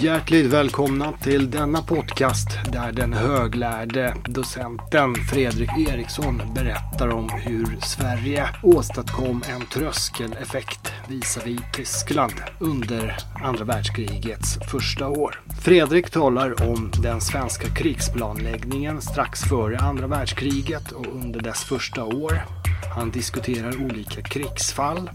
Hjärtligt välkomna till denna podcast där den höglärde docenten Fredrik Eriksson berättar om hur Sverige åstadkom en tröskeleffekt visavi Tyskland under andra världskrigets första år. Fredrik talar om den svenska krigsplanläggningen strax före andra världskriget och under dess första år. Han diskuterar olika krigsfall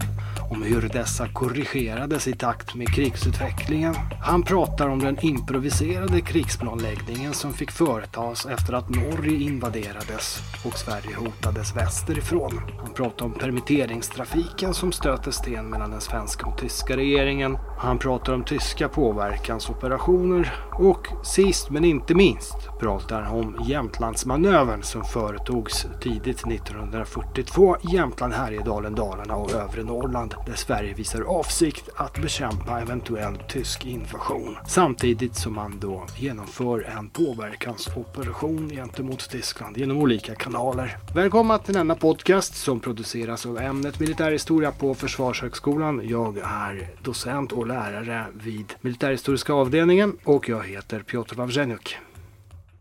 om hur dessa korrigerades i takt med krigsutvecklingen. Han pratar om den improviserade krigsplanläggningen som fick företas efter att Norge invaderades och Sverige hotades västerifrån. Han pratar om permitteringstrafiken som stöter sten mellan den svenska och tyska regeringen. Han pratar om tyska påverkansoperationer och sist men inte minst pratar han om Jämtlandsmanövern som företogs tidigt 1942 Jämtland, Härjedalen, Dalarna och övre Norrland där Sverige visar avsikt att bekämpa eventuell tysk invasion samtidigt som man då genomför en påverkansoperation gentemot Tyskland genom olika kanaler. Välkomna till denna podcast som produceras av ämnet militärhistoria på Försvarshögskolan. Jag är docent och lärare vid militärhistoriska avdelningen och jag heter Piotr Wawrzeniuk.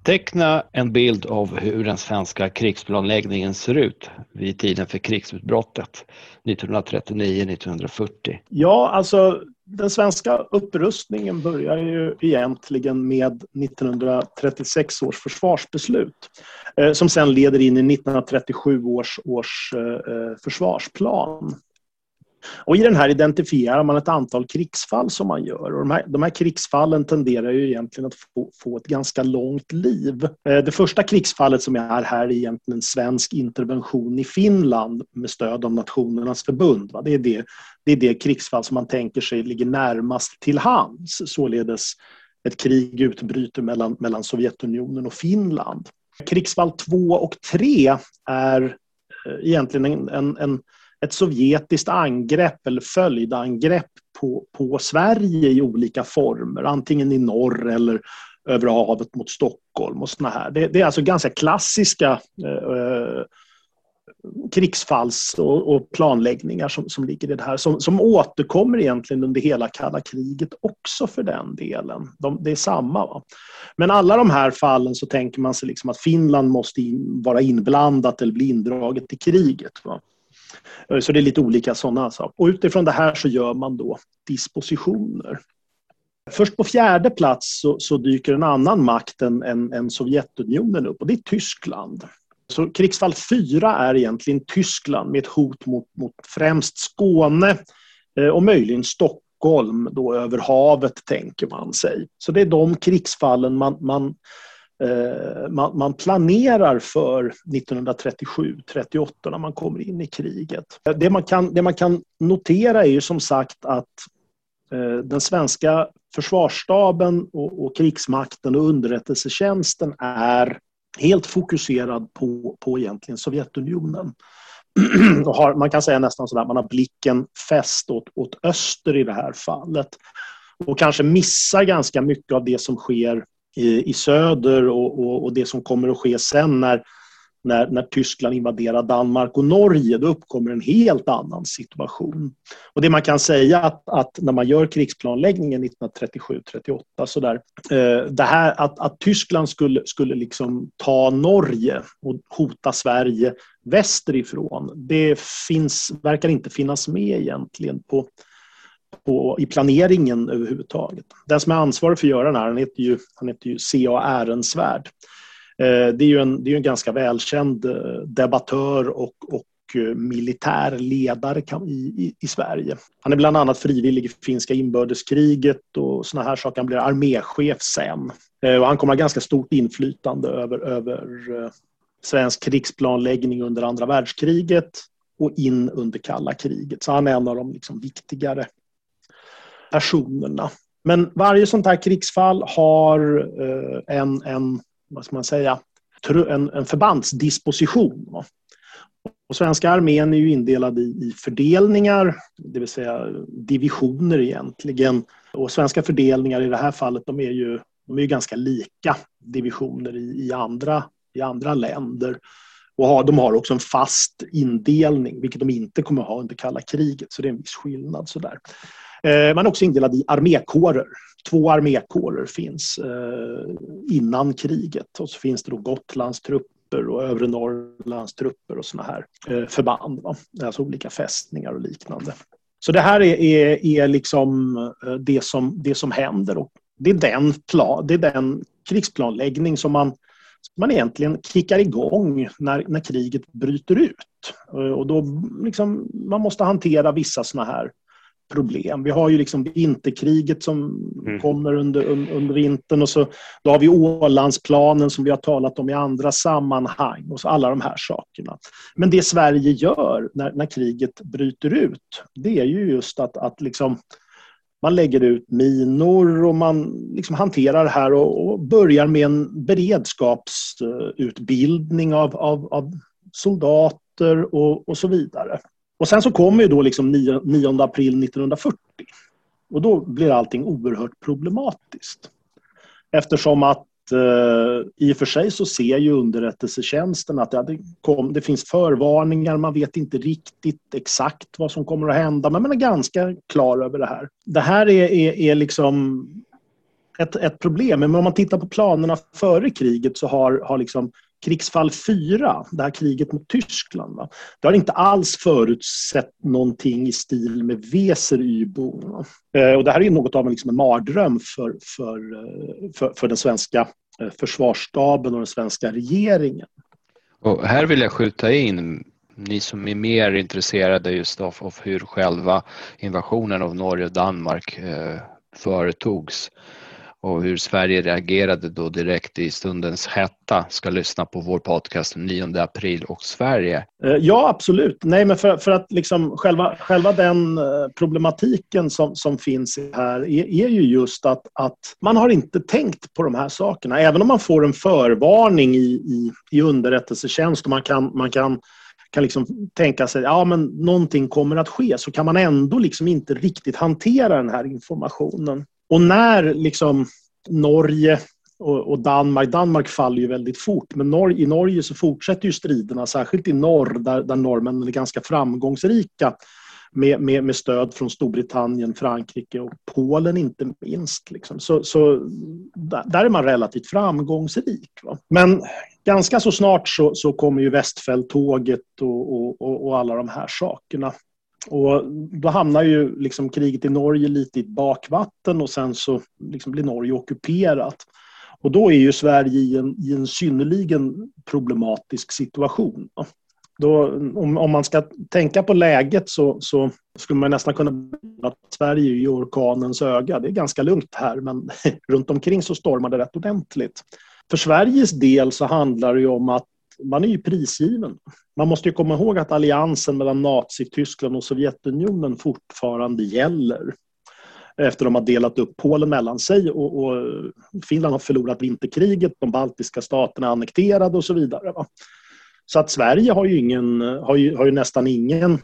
Teckna en bild av hur den svenska krigsplanläggningen ser ut vid tiden för krigsutbrottet 1939-1940. Ja, alltså den svenska upprustningen börjar ju egentligen med 1936 års försvarsbeslut eh, som sen leder in i 1937 års, års eh, eh, försvarsplan. Och I den här identifierar man ett antal krigsfall som man gör. Och de, här, de här krigsfallen tenderar ju egentligen att få, få, ett ganska långt liv. Eh, det första krigsfallet som är här är egentligen en svensk intervention i Finland med stöd av Nationernas förbund. Det är det, det är det krigsfall som man tänker sig ligger närmast till hands. Således ett krig utbryter mellan, mellan Sovjetunionen och Finland. Krigsfall 2 och 3 är eh, egentligen en, en, en ett sovjetiskt angrepp eller följdangrepp på, på Sverige i olika former, antingen i norr eller över havet mot Stockholm och såna här. Det, det är alltså ganska klassiska eh, eh, krigsfalls och, och, planläggningar som, som ligger i det här, som, som återkommer egentligen under hela kalla kriget också för den delen. De, det är samma. Va? Men alla de här fallen så tänker man sig liksom att Finland måste in, vara inblandat eller bli indraget i kriget. Va? Eh, så det är lite olika sådana saker. Och utifrån det här så gör man då dispositioner. Först på fjärde plats så, så dyker en annan makt än, än, än, Sovjetunionen upp och det är Tyskland. Så krigsfall 4 är egentligen Tyskland med ett hot mot, mot främst Skåne eh, och möjligen Stockholm då över havet tänker man sig. Så det är de krigsfallen man, man Eh, man, man, planerar för 1937-38 när man kommer in i kriget. Det man kan, det man kan notera är ju som sagt att eh, den svenska försvarsstaben och, och krigsmakten och underrättelsetjänsten är helt fokuserad på, på egentligen Sovjetunionen. har, man kan säga nästan sådär, man har blicken fäst åt, åt öster i det här fallet. Och kanske missar ganska mycket av det som sker i, i söder och, och, och, det som kommer att ske sen när, när, när Tyskland invaderar Danmark och Norge, då uppkommer en helt annan situation. Och det man kan säga att, att när man gör krigsplanläggningen 1937-38 sådär, eh, det här att, att Tyskland skulle, skulle liksom ta Norge och hota Sverige västerifrån, det finns, verkar inte finnas med egentligen på på, i planeringen överhuvudtaget. Den som är ansvarig för att göra den här, han heter ju, han heter ju C.A. Ehrensvärd. Eh, det är ju en, det är en ganska välkänd eh, debattör och, och eh, militär ledare i, i, i, Sverige. Han är bland annat frivillig i finska inbördeskriget och såna här saker. Han blir arméchef sen. Eh, och han kommer ha ganska stort inflytande över, över svensk krigsplanläggning under andra världskriget och in under kalla kriget. Så han är en av de liksom viktigare personerna. Men varje sånt här krigsfall har eh, en, en, vad ska man säga, en, en förbandsdisposition. Och svenska armén är ju indelad i, i fördelningar, det vill säga divisioner egentligen. Och svenska fördelningar i det här fallet de är ju, de är ju ganska lika divisioner i, i, andra, i andra länder. Och har, de har också en fast indelning, vilket de inte kommer att ha under kalla kriget. Så det är en viss skillnad. Sådär. Eh, man är också indelad i armékårer. två armékårer finns eh, innan kriget och så finns det då Gotlands trupper och övre Norrlands trupper och såna här eh, förband. Va? Alltså olika fästningar och liknande. Så det här är, är, är liksom eh, det som, det som händer och det är den, plan, det är den krigsplanläggning som man, som man egentligen kickar igång när, när kriget bryter ut. Eh, och då liksom, man måste hantera vissa såna här problem. Vi har ju liksom vinterkriget som mm. kommer under, under vintern och så då har vi Ålandsplanen som vi har talat om i andra sammanhang och så alla de här sakerna. Men det Sverige gör när, när kriget bryter ut, det är ju just att, att liksom man lägger ut minor och man liksom hanterar det här och, och börjar med en beredskapsutbildning av, av, av soldater och, och så vidare. Och sen så kommer ju då liksom 9, 9 april 1940. Och då blir allting oerhört problematiskt. Eftersom att eh, i och för sig så ser ju underrättelsetjänsten att det, kom, det finns förvarningar, man vet inte riktigt exakt vad som kommer att hända, men man är ganska klar över det här. Det här är, är, är liksom ett, ett problem, men om man tittar på planerna före kriget så har, har liksom krigsfall 4, det här kriget mot Tyskland, va? det har inte alls förutsett någonting i stil med Weser-Übung. Eh, och det här är något av en, liksom en mardröm för, för, eh, för, för den svenska eh, försvarsstaben och den svenska regeringen. Och här vill jag skjuta in ni som är mer intresserade just av, av hur själva invasionen av Norge och Danmark eh, företogs och hur Sverige reagerade då direkt i stundens hetta ska lyssna på vår podcast den 9 april och Sverige. Eh, ja, absolut. Nej, men för, för att liksom själva, själva den eh, problematiken som, som finns här är, är ju just att, att man har inte tänkt på de här sakerna. Även om man får en förvarning i, i, i underrättelsetjänst och man kan, man kan kan liksom tänka sig att ja, någonting kommer att ske så kan man ändå liksom inte riktigt hantera den här informationen. Och när liksom Norge och, Danmark, Danmark faller ju väldigt fort, men Nor i Norge så fortsätter ju striderna, särskilt i norr där, där norrmännen är ganska framgångsrika med, med, med, stöd från Storbritannien, Frankrike och Polen inte minst. Liksom. Så, så där är man relativt framgångsrik. Va? Men ganska så snart så, så kommer ju Västfälttåget och, och, och alla de här sakerna. Och då hamnar ju liksom kriget i Norge lite i bakvatten och sen så liksom blir Norge ockuperat. Och då är ju Sverige i en, i en synnerligen problematisk situation. Då, om, om, man ska tänka på läget så, så skulle man nästan kunna att Sverige är i orkanens öga. Det är ganska lugnt här men runt omkring så stormar det rätt ordentligt. För Sveriges del så handlar det ju om att man är ju prisgiven. Man måste ju komma ihåg att alliansen mellan Nazityskland och Sovjetunionen fortfarande gäller efter de har delat upp Polen mellan sig och, och Finland har förlorat vinterkriget, de baltiska staterna är annekterade och så vidare. Va? Så att Sverige har ju, ingen, har ju, har ju nästan ingen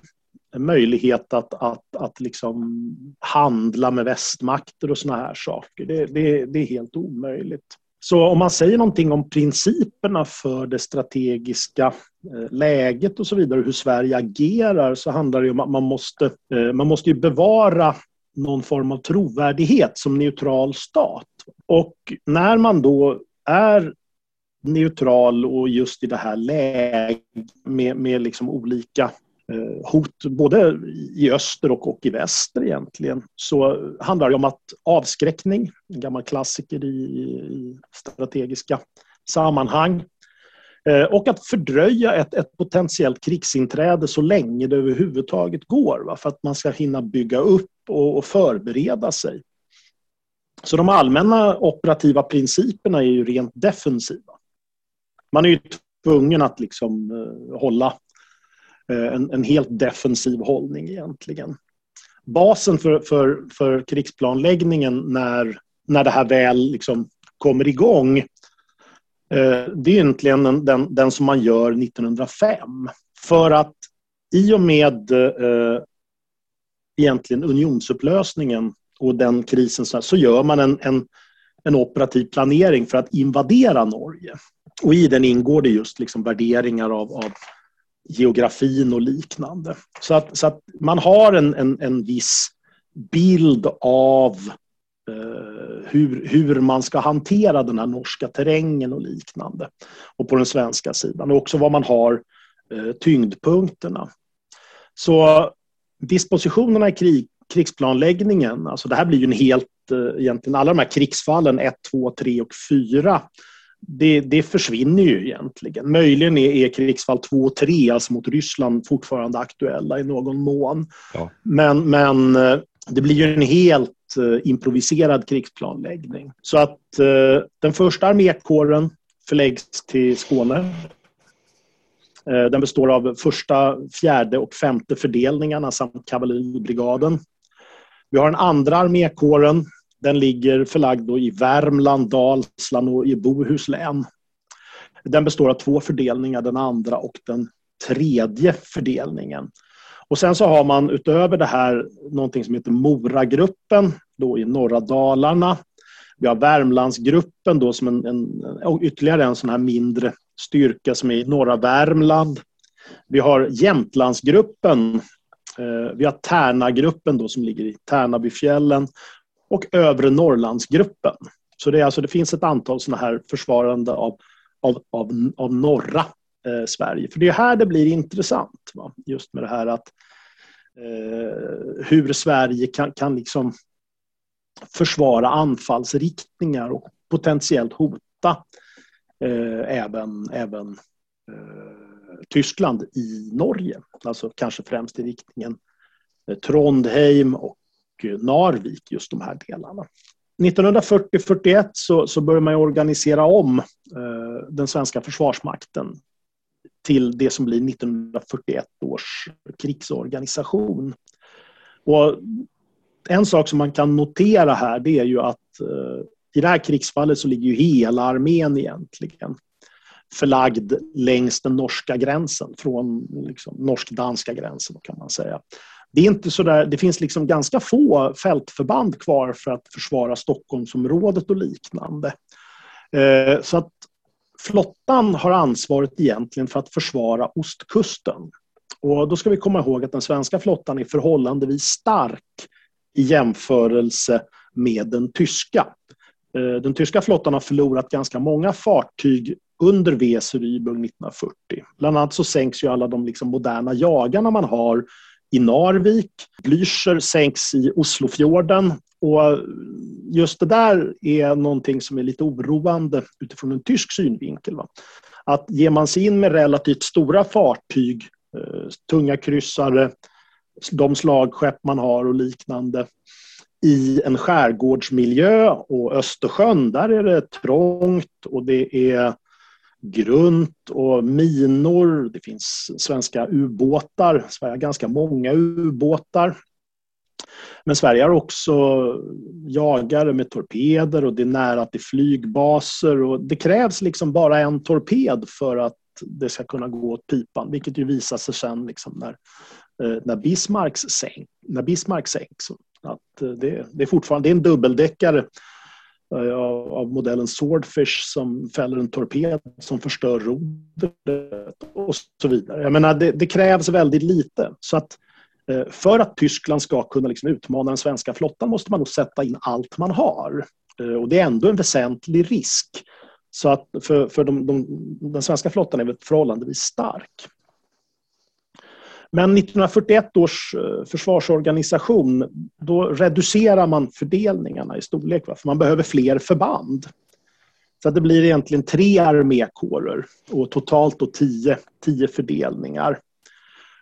möjlighet att, att, att liksom handla med västmakter och såna här saker. Det, det, det är helt omöjligt. Så om man säger någonting om principerna för det strategiska eh, läget och så vidare, hur Sverige agerar, så handlar det om att man måste, eh, man måste bevara någon form av trovärdighet som neutral stat. Och när man då är neutral och just i det här läget med, med liksom olika Eh, hot både i öster och, och i väster egentligen så handlar det om att avskräckning, en gammal klassiker i, i strategiska sammanhang eh, och att fördröja ett, ett potentiellt krigsinträde så länge det överhuvudtaget går va? för att man ska hinna bygga upp och, och förbereda sig. Så de allmänna operativa principerna är ju rent defensiva. Man är ju tvungen att liksom eh, hålla Eh, en, en helt defensiv hållning egentligen. Basen för, för, för krigsplanläggningen när, när det här väl liksom kommer igång eh, det är egentligen den, den, den, som man gör 1905. För att i och med eh, egentligen unionsupplösningen och den krisen så, så gör man en, en, en, operativ planering för att invadera Norge. Och i den ingår det just liksom värderingar av, av geografin och liknande. Så att, så att man har en, en, en viss bild av eh, hur, hur man ska hantera den här norska terrängen och liknande. Och på den svenska sidan. Och också var man har eh, tyngdpunkterna. Så dispositionerna i krig, krigsplanläggningen, alltså det här blir ju en helt, eh, egentligen alla de här krigsfallen 1, 2, 3 och 4 det, det, försvinner ju egentligen. Möjligen är, är krigsfall 2 och 3, alltså mot Ryssland, fortfarande aktuella i någon mån. Ja. Men, men eh, det blir ju en helt uh, improviserad krigsplanläggning. Så att uh, den första armékåren förläggs till Skåne. Uh, den består av första, fjärde och femte fördelningarna samt kavalleribrigaden. Vi har den andra armékåren den ligger förlagd i Värmland, Dalsland och i Bohuslän. Den består av två fördelningar, den andra och den tredje fördelningen. Och sen så har man utöver det här någonting som heter Moragruppen då i norra Dalarna. Vi har Värmlandsgruppen då som en, en, ytterligare en sån här mindre styrka som är i norra Värmland. Vi har Jämtlandsgruppen. Eh, vi har Tärnagruppen då som ligger i Tärnabyfjällen och övre Norrlandsgruppen. Så det, är alltså, det finns ett antal sådana här försvarande av, av, av, av norra eh, Sverige. För det är här det blir intressant. Va? Just med det här att eh, hur Sverige kan, kan liksom försvara anfallsriktningar och potentiellt hota eh, även, även eh, Tyskland i Norge. Alltså kanske främst i riktningen eh, Trondheim och Narvik, just de här delarna. 1940-41 så, så börjar man organisera om eh, den svenska försvarsmakten till det som blir 1941 års krigsorganisation. Och en sak som man kan notera här det är ju att eh, i det här krigsfallet så ligger ju hela armén egentligen förlagd längs den norska gränsen, från liksom, norsk-danska gränsen kan man säga det, är inte så där, det finns liksom ganska få fältförband kvar för att försvara Stockholmsområdet och liknande. Eh, så att flottan har ansvaret egentligen för att försvara ostkusten. Och då ska vi komma ihåg att den svenska flottan är förhållandevis stark i jämförelse med den tyska. Eh, den tyska flottan har förlorat ganska många fartyg under Weserübung 1940. Bland annat så sänks ju alla de liksom moderna jagarna man har i Narvik. Blücher sänks i Oslofjorden. Och just det där är någonting som är lite oroande utifrån en tysk synvinkel. Va? Att ger man sig in med relativt stora fartyg, eh, tunga kryssare, de slagskepp man har och liknande i en skärgårdsmiljö och Östersjön, där är det trångt och det är grunt och minor. Det finns svenska ubåtar. Sverige har ganska många ubåtar. Men Sverige har också jagare med torpeder och det är nära till flygbaser. Och det krävs liksom bara en torped för att det ska kunna gå åt pipan, vilket ju visar sig sen liksom när, eh, när, Bismarcks sänk, när Bismarck sänks. Att eh, det, det, är fortfarande det är en dubbeldäckare Eh, av, av modellen Swordfish som fäller en torped som förstör rodret och så vidare. Jag menar, det, det krävs väldigt lite. Så att eh, för att Tyskland ska kunna liksom utmana den svenska flottan måste man nog sätta in allt man har. Eh, och det är ändå en väsentlig risk. Så att för, för de, de, den svenska flottan är förhållandevis stark. Men 1941 års eh, försvarsorganisation, då reducerar man fördelningarna i storlek. För man behöver fler förband. Så det blir egentligen tre armékårer och totalt då tio, tio fördelningar.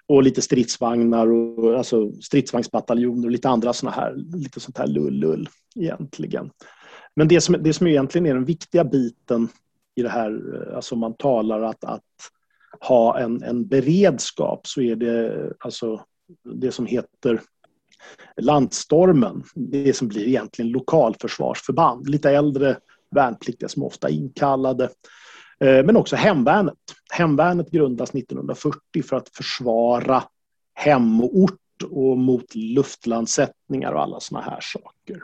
Och lite stridsvagnar och alltså stridsvagnsbataljoner och lite andra såna här, lite sånt här lull-lull egentligen. Men det som, det som egentligen är den viktiga biten i det här, eh, alltså man talar att, att ha en, en beredskap så är det alltså det som heter landstormen. Det som blir egentligen lokalförsvarsförband. Lite äldre värnpliktiga som ofta är inkallade. Eh, men också hemvärnet. Hemvärnet grundas 1940 för att försvara hemort och mot luftlandsättningar och alla såna här saker.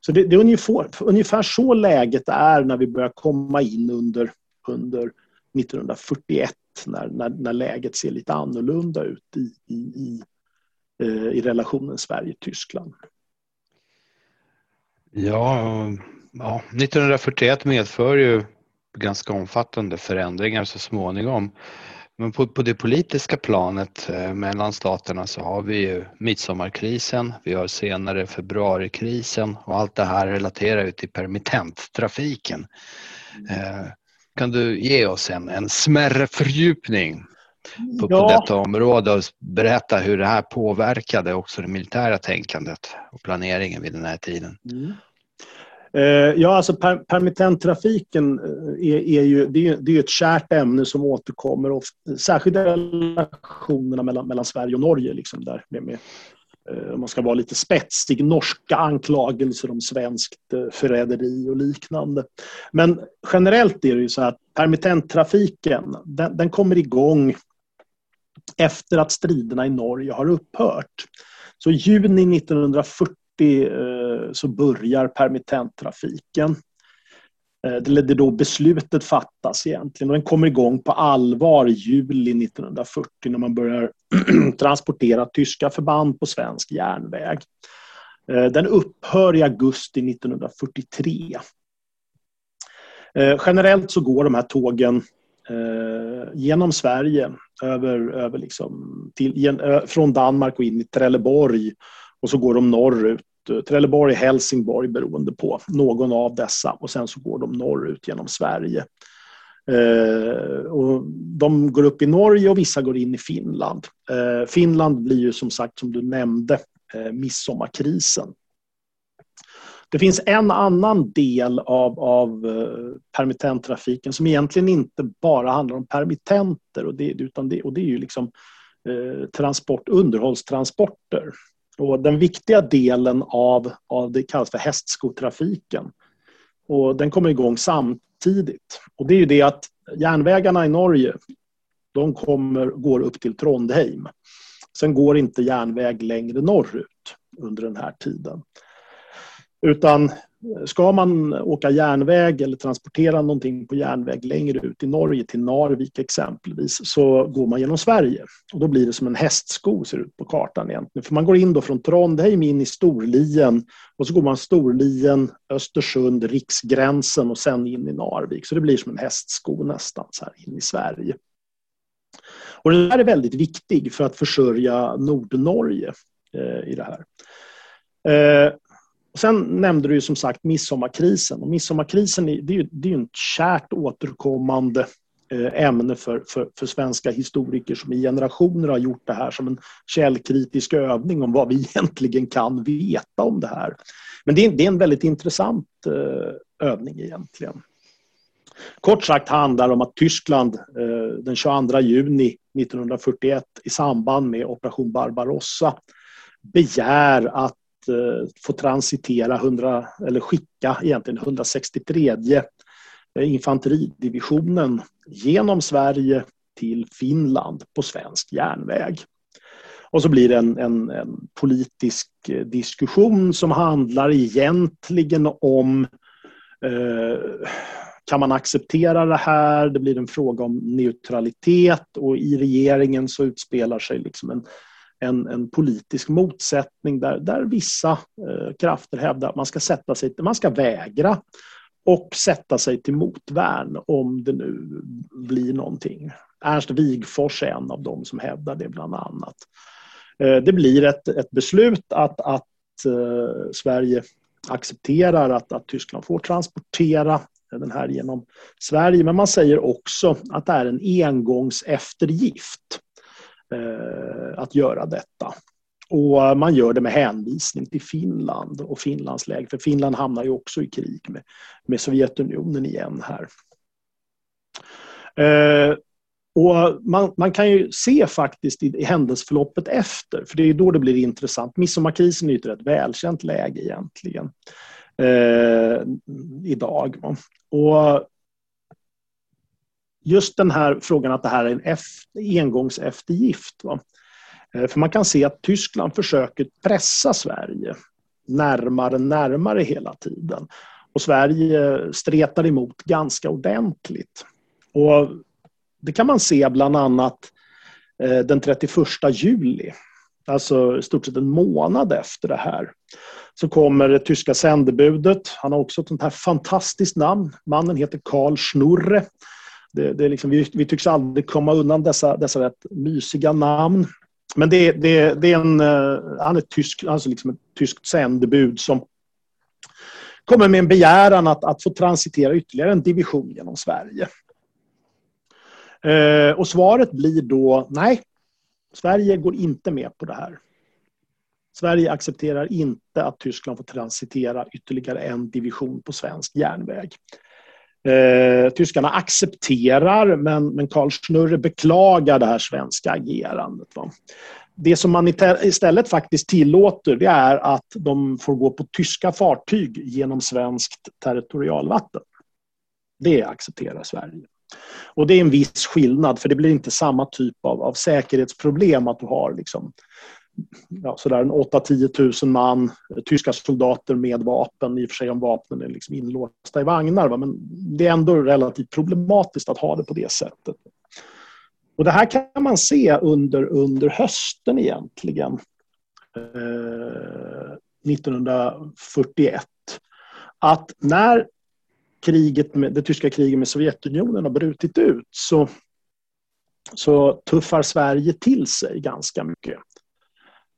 Så det, det är ungefär, ungefär så läget är när vi börjar komma in under, under 1941 när, när, när läget ser lite annorlunda ut i, i, i, eh, i relationen Sverige-Tyskland. Ja, ja, 1941 medför ju ganska omfattande förändringar så småningom. Men på, på det politiska planet eh, mellan staterna så har vi ju midsommarkrisen, vi har senare februarikrisen och allt det här relaterar ju till permittenttrafiken. Eh, kan du ge oss en, en smärre fördjupning på, ja. på detta område och berätta hur det här påverkade också det militära tänkandet och planeringen vid den här tiden? Mm. Eh, ja, alltså per, permittenttrafiken eh, är, är, ju, det är, det är ett kärt ämne som återkommer, ofta, särskilt relationerna mellan, mellan Sverige och Norge. Liksom där, med, med, Eh, om man ska vara lite spetsig, norska anklagelser om svenskt eh, förräderi och liknande. Men generellt är det ju så att permittenttrafiken, den, den kommer igång efter att striderna i Norge har upphört. Så i juni 1940 eh, så börjar permittenttrafiken. Eh, det är då beslutet fattas egentligen och den kommer igång på allvar i juli 1940 när man börjar transportera tyska förband på svensk järnväg. Eh, den upphör i augusti 1943. Eh, generellt så går de här tågen genom Sverige över, över liksom till, från Danmark och in i Trelleborg och så går de norrut Eh, Trelleborg, Helsingborg beroende på någon av dessa och sen så går de norrut genom Sverige. Eh, och de går upp i Norge och vissa går in i Finland. Eh, Finland blir ju som sagt, som du nämnde, eh, midsommarkrisen. Det finns en annan del av, av eh, permittenttrafiken som egentligen inte bara handlar om permittenter och det, utan det, och det är ju liksom eh, transport, underhållstransporter. Och den viktiga delen av, av det kallas för hästskotrafiken. Och den kommer igång samtidigt. Och det är ju det att järnvägarna i Norge de kommer, går upp till Trondheim. Sen går inte järnväg längre norrut under den här tiden. Utan Ska man åka järnväg eller transportera någonting på järnväg längre ut i Norge, till Narvik exempelvis, så går man genom Sverige. Och då blir det som en hästsko ser ut på kartan egentligen. För man går in då från Trondheim in i Storlien och så går man Storlien, Östersund, Riksgränsen och sen in i Narvik. Så det blir som en hästsko nästan så här in i Sverige. Och det här är väldigt viktigt för att försörja Nordnorge eh, i det här. Eh, Sen nämnde du som sagt midsommarkrisen. Och midsommarkrisen det är ju, det är ju ett kärt återkommande eh, ämne för, för, för, svenska historiker som i generationer har gjort det här som en källkritisk övning om vad vi egentligen kan veta om det här. Men det är, det är en väldigt intressant eh, övning egentligen. Kort sagt handlar det om att Tyskland eh, den 22 juni 1941 i samband med operation Barbarossa begär att Eh, få transitera 100, eller skicka egentligen 163 infanteridivisionen genom Sverige till Finland på svensk järnväg. Och så blir det en, en, en, politisk eh, diskussion som handlar egentligen om eh, kan man acceptera det här? Det blir en fråga om neutralitet och i regeringen så utspelar sig liksom en, en, en politisk motsättning där, där vissa eh, krafter hävdar att man ska, sätta sig, man ska vägra och sätta sig till motvärn om det nu blir någonting. Ernst Wigfors är en av dem som hävdar det bland annat. Eh, det blir ett, ett beslut att, att eh, Sverige accepterar att, att Tyskland får transportera den här genom Sverige. Men man säger också att det är en engångseftergift Eh, att göra detta. Och eh, man gör det med hänvisning till Finland och Finlands läge. För Finland hamnar ju också i krig med, med Sovjetunionen igen här. Eh, och man, man, kan ju se faktiskt i, i händelseförloppet efter, för det är då det blir intressant. Midsommarkrisen är ju ett rätt välkänt läge egentligen eh, idag. Och just den här frågan att det här är en engångseftergift. Va? Eh, för man kan se att Tyskland försöker pressa Sverige närmare närmare hela tiden. Och Sverige stretar emot ganska ordentligt. Och det kan man se bland annat eh, den 31 juli, alltså i stort sett en månad efter det här, så kommer det tyska sändebudet. Han har också ett sånt här fantastiskt namn. Mannen heter Karl Schnurre. Det, det är liksom, vi, vi tycks aldrig komma undan dessa, dessa rätt mysiga namn. Men det, det, det är en, uh, han är tysk, alltså liksom ett tyskt sändebud som kommer med en begäran att, att få transitera ytterligare en division genom Sverige. Uh, och svaret blir då nej, Sverige går inte med på det här. Sverige accepterar inte att Tyskland får transitera ytterligare en division på svensk järnväg. Eh, tyskarna accepterar, men, men Karl Schnurre beklagar det här svenska agerandet. Va? Det som man istället faktiskt tillåter det är att de får gå på tyska fartyg genom svenskt territorialvatten. Det accepterar Sverige. Och det är en viss skillnad för det blir inte samma typ av, av säkerhetsproblem att du har liksom ja, sådär 8-10 000 man, eh, tyska soldater med vapen, i och för sig om vapnen är liksom inlåsta i vagnar. Va? Men det är ändå relativt problematiskt att ha det på det sättet. Och Det här kan man se under, under hösten egentligen. Eh, 1941. Att när kriget med, det tyska kriget med Sovjetunionen har brutit ut så, så tuffar Sverige till sig ganska mycket.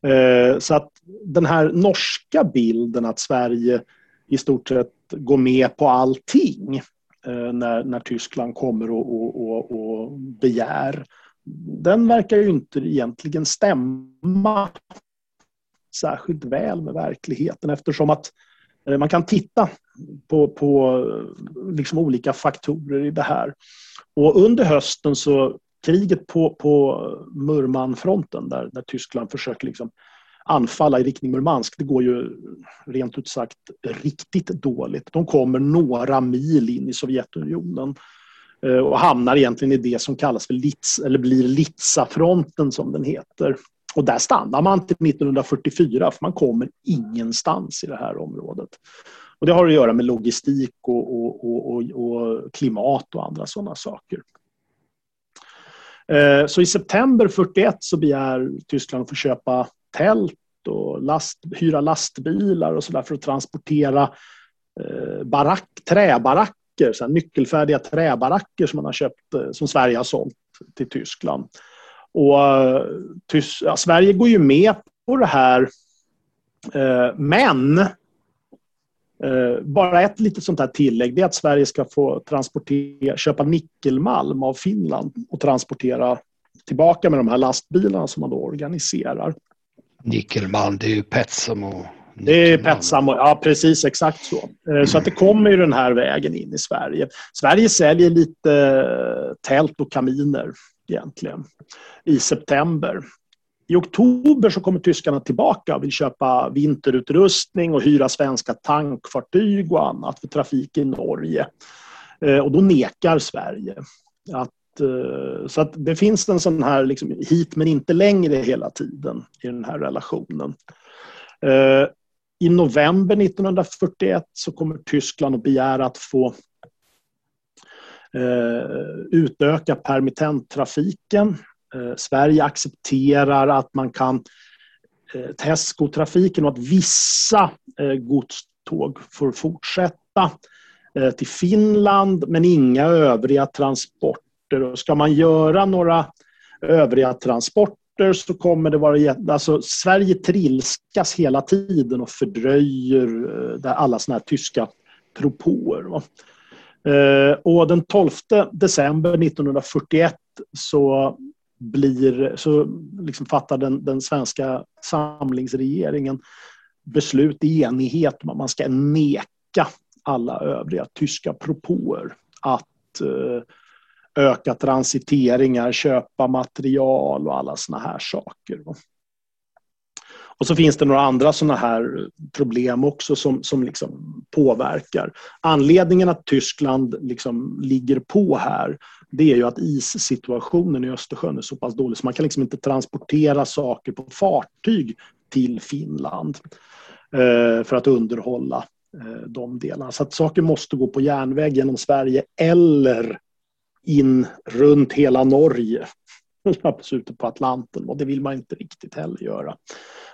Eh, så att den här norska bilden att Sverige i stort sett går med på allting eh, när, när Tyskland kommer och, och, och, och begär, den verkar ju inte egentligen stämma särskilt väl med verkligheten eftersom att eh, man kan titta på, på liksom olika faktorer i det här. Och under hösten så kriget på, på Murmanfronten där, där Tyskland försöker liksom anfalla i riktning Murmansk, det går ju rent ut sagt riktigt dåligt. De kommer några mil in i Sovjetunionen eh, och hamnar egentligen i det som kallas för Litz, eller blir Litsafronten som den heter. Och där stannar man till 1944 för man kommer ingenstans i det här området. Och det har att göra med logistik och, och, och, och klimat och andra sådana saker. Eh, så i september 41 så begär Tyskland att få köpa tält och last, hyra lastbilar och sådär för att transportera eh, barack, träbaracker, så nyckelfärdiga träbaracker som man har köpt, eh, som Sverige har sålt till Tyskland. Och ja, Sverige går ju med på det här, men bara ett litet sånt här tillägg det är att Sverige ska få transportera, köpa nickelmalm av Finland och transportera tillbaka med de här lastbilarna som man då organiserar. Nickelmalm, det är ju Petsam och det är Petsam, ja precis exakt så. Eh, så att det kommer ju den här vägen in i Sverige. Sverige säljer lite eh, tält och kaminer egentligen i september. I oktober så kommer tyskarna tillbaka och vill köpa vinterutrustning och hyra svenska tankfartyg och annat för trafik i Norge. Eh, och då nekar Sverige. Att, eh, så att det finns en sån här liksom, hit men inte längre hela tiden i den här relationen. Eh, I november 1941 så kommer Tyskland att begära att få utöka permittenttrafiken Eh, Sverige accepterar att man kan eh, Tesco-trafiken och att vissa eh, godståg får fortsätta till Finland men inga övriga transporter. Och ska man göra några övriga transporter så kommer det vara... Alltså, Sverige trilskas hela tiden och fördröjer alla såna här tyska propåer. Och den 12 december 1941 så blir, så liksom fattar den, den svenska samlingsregeringen beslut i enighet om att man ska neka alla övriga tyska propåer att eh, öka transiteringar, köpa material och alla såna här saker. Och så finns det några andra sådana här problem också som, som liksom påverkar. Anledningen att Tyskland liksom ligger på här det är ju att issituationen i Östersjön är så pass dålig så man kan liksom inte transportera saker på fartyg till Finland eh, för att underhålla eh, de delarna. Så att saker måste gå på järnväg genom Sverige eller in runt hela Norge ute på Atlanten och det vill man inte riktigt heller göra.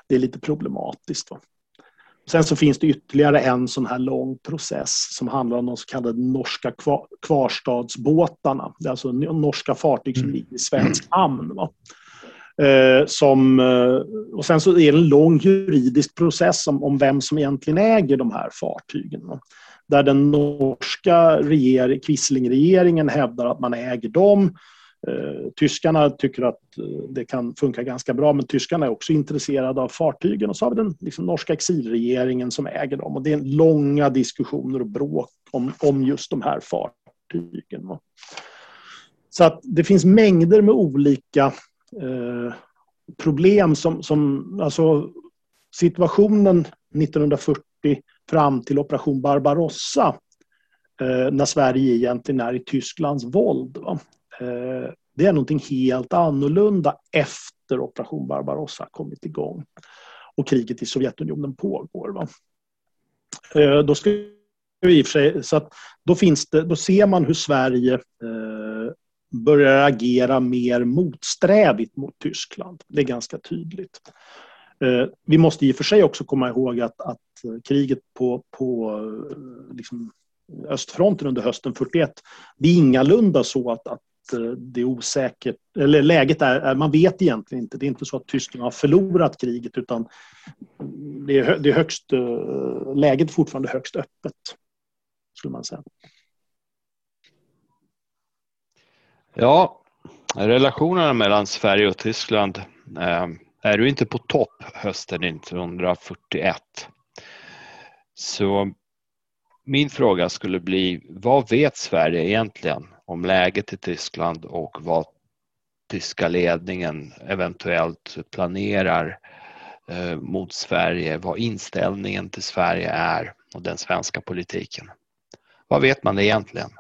Det är lite problematiskt. Va? Sen så finns det ytterligare en sån här lång process som handlar om de så kallade norska kvarstadsbåtarna. Det är alltså norska fartyg som mm. ligger i svensk hamn. Va? Eh, som, eh, och sen så är det en lång juridisk process om, om vem som egentligen äger de här fartygen. Va? Där den norska regering, Quisling-regeringen hävdar att man äger dem Eh, tyskarna tycker att eh, det kan funka ganska bra men tyskarna är också intresserade av fartygen och så har vi den liksom, norska exilregeringen som äger dem och det är långa diskussioner och bråk om, om just de här fartygen. Så att det finns mängder med olika eh, problem som, som alltså situationen 1940 fram till operation Barbarossa eh, när Sverige egentligen är i Tysklands våld. Va? Eh, det är någonting helt annorlunda efter operation Barbarossa kommit igång och kriget i Sovjetunionen pågår. Va? Eh, då ska i och för sig, så att då, finns det, då ser man hur Sverige eh, börjar agera mer motsträvigt mot Tyskland. Det är ganska tydligt. Eh, vi måste i och för sig också komma ihåg att, att kriget på, på liksom östfronten under hösten 41, det är ingalunda så att, att Eh, det är osäkert, eller läget är, man vet egentligen inte. Det är inte så att Tyskland har förlorat kriget utan det är, det är högst, eh, läget är fortfarande högst öppet, skulle man säga. Ja, relationerna mellan Sverige och Tyskland eh, är ju inte på topp hösten 1941. Så min fråga skulle bli, vad vet Sverige egentligen om läget i Tyskland och vad tyska ledningen eventuellt planerar eh, mot Sverige, vad inställningen till Sverige är och den svenska politiken. Vad vet man egentligen?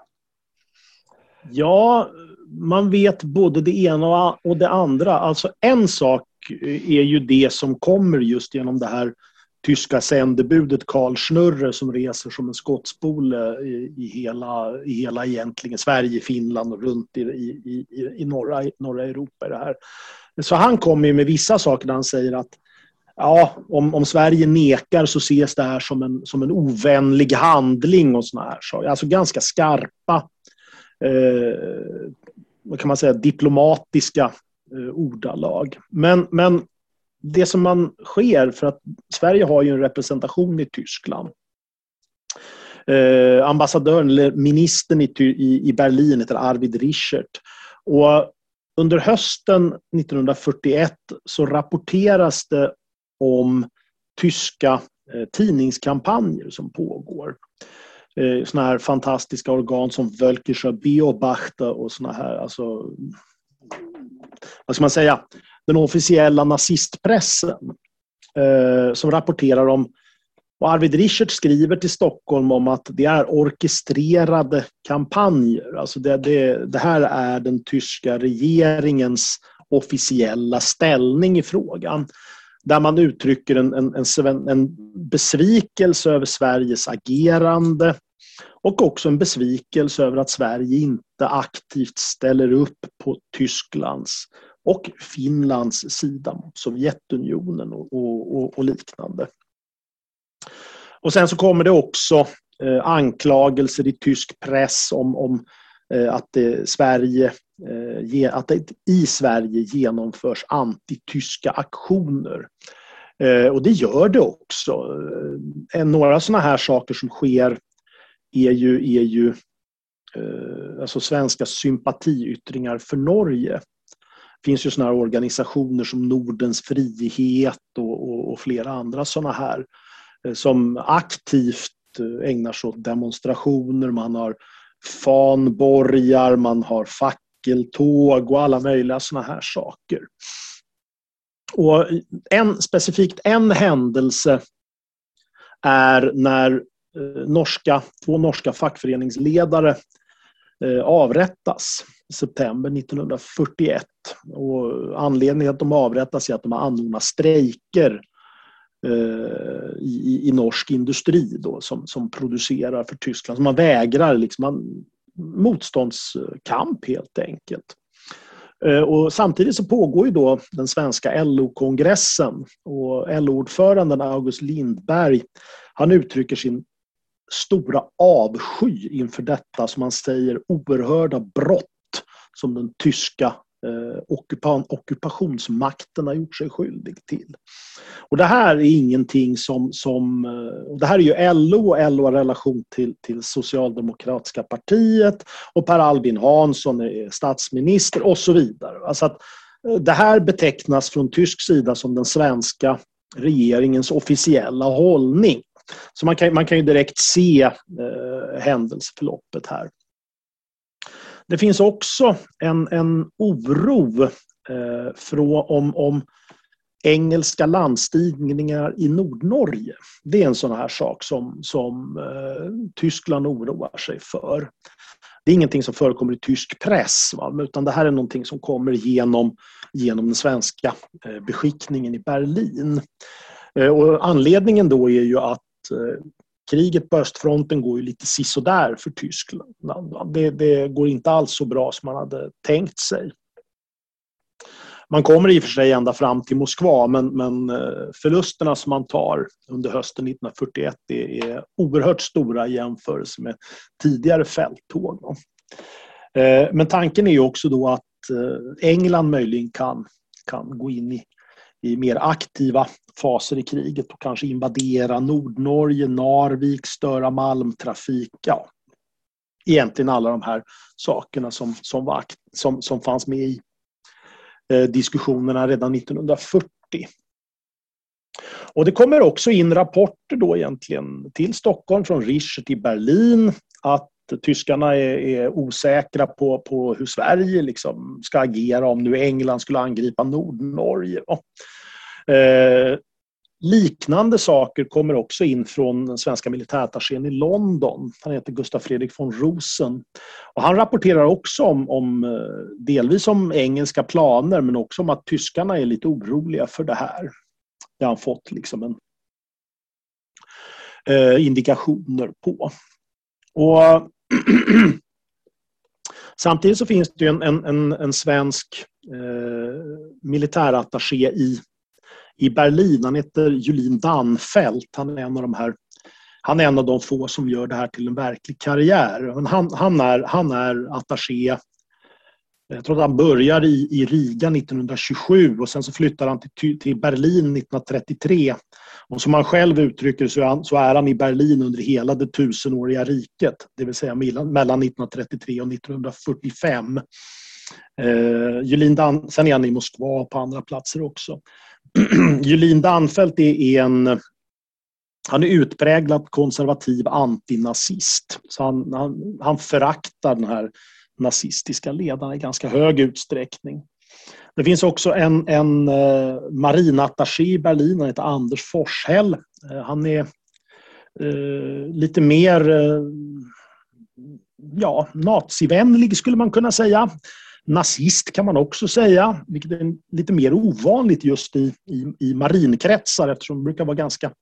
Ja, man vet både det ena och det andra. Alltså en sak är ju det som kommer just genom det här tyska sändebudet Karl Schnurre som reser som en skottspole i, i, hela, i hela egentligen Sverige, Finland och runt i, i, i, norra, norra Europa. det här. Så han kommer med vissa saker där han säger att ja, om, om Sverige nekar så ses det här som en, som en ovänlig handling och såna här saker. Alltså ganska skarpa, eh, vad kan man säga, diplomatiska eh, ordalag. Men, men det som man sker, för att Sverige har ju en representation i Tyskland. Eh, ambassadören, eller ministern i, i, i Berlin heter Arvid Richert. Och under hösten 1941 så rapporteras det om tyska eh, tidningskampanjer som pågår. Eh, såna här fantastiska organ som Völkischer Beobachter och såna här, alltså, vad ska man säga, den officiella nazistpressen eh, som rapporterar om och Arvid Richert skriver till Stockholm om att det är orkestrerade kampanjer. Alltså det, det, det här är den tyska regeringens officiella ställning i frågan. Där man uttrycker en, en, en, en besvikelse över Sveriges agerande och också en besvikelse över att Sverige inte aktivt ställer upp på Tysklands och Finlands sida mot Sovjetunionen och, och, och, liknande. Och sen så kommer det också eh, anklagelser i tysk press om, om eh, att, det, Sverige, eh, att det i Sverige genomförs antityska aktioner. Eh, och det gör det också. Eh, några sådana här saker som sker är ju, är ju eh, alltså svenska sympatiyttringar för Norge finns ju såna här organisationer som Nordens frihet och, och, och flera andra såna här eh, som aktivt eh, ägnar sig åt demonstrationer. Man har fanborgar, man har fackeltåg och alla möjliga såna här saker. Och en, specifikt en händelse är när eh, norska, två norska fackföreningsledare Eh, avrättas i september 1941. Och anledningen till att de avrättas är att de har anordnat strejker eh, i, i, norsk industri då, som, som producerar för Tyskland. Så man vägrar liksom, man, motståndskamp helt enkelt. Eh, och samtidigt så pågår ju då den svenska LO-kongressen och LO-ordföranden August Lindberg han uttrycker sin stora avsky inför detta som man säger oerhörda brott som den tyska eh, ockupationsmakten har gjort sig skyldig till. Och det här är ingenting som... som eh, och det här är ju LO och LO har relation till, till Socialdemokratiska partiet och Per Albin Hansson är statsminister och så vidare. Alltså att eh, det här betecknas från tysk sida som den svenska regeringens officiella hållning. Så man kan, man kan ju direkt se eh, händelseförloppet här. Det finns också en, en oro eh, från, om, om engelska landstigningar i Nordnorge. Det är en sån här sak som, som eh, Tyskland oroar sig för. Det är ingenting som förekommer i tysk press, va? utan det här är någonting som kommer genom, genom den svenska eh, beskickningen i Berlin. Eh, och anledningen då är ju att Eh, kriget på östfronten går ju lite sisådär för Tyskland. Det, det, går inte alls så bra som man hade tänkt sig. Man kommer i och för sig ända fram till Moskva men, men eh, förlusterna som man tar under hösten 1941 är, oerhört stora i jämförelse med tidigare fälttåg. Eh, men tanken är ju också då att England möjligen kan, kan gå in i i mer aktiva faser i kriget och kanske invadera Nordnorge, Narvik, störa malmtrafik. Ja, egentligen alla de här sakerna som, som, var, som, som fanns med i eh, diskussionerna redan 1940. Och det kommer också in rapporter då egentligen till Stockholm från Richer till Berlin att tyskarna är, är, osäkra på, på hur Sverige liksom ska agera om nu England skulle angripa Nordnorge. Eh, liknande saker kommer också in från den svenska militärattachén i London. Han heter Gustaf Fredrik von Rosen. Och han rapporterar också om, om, eh, delvis om engelska planer men också om att tyskarna är lite oroliga för det här. Det har han fått liksom en, eh, indikationer på. Och Samtidigt så finns det en, en, en, svensk eh, militärattaché i i Berlin. Han heter Julin Danfelt. Han är en av de här han är en av de få som gör det här till en verklig karriär. han, han, är, han är attaché jag tror att han börjar i, i Riga 1927 och sen så flyttar han till, till Berlin 1933. Och som han själv uttrycker så är, han, så är han i Berlin under hela det tusenåriga riket. Det vill säga mellan 1933 och 1945. Eh, Julin Dan, sen är han i Moskva och på andra platser också. Julin Danfelt är en han är utpräglat konservativ antinazist. Så han, han, han föraktar den här nazistiska ledarna i ganska hög utsträckning. Det finns också en, en eh, marinattaché i Berlin, han heter Anders Forshäll. Eh, han är eh, lite mer eh, ja, nazivänlig skulle man kunna säga. Nazist kan man också säga, vilket är lite mer ovanligt just i, i, i marinkretsar eftersom de brukar vara ganska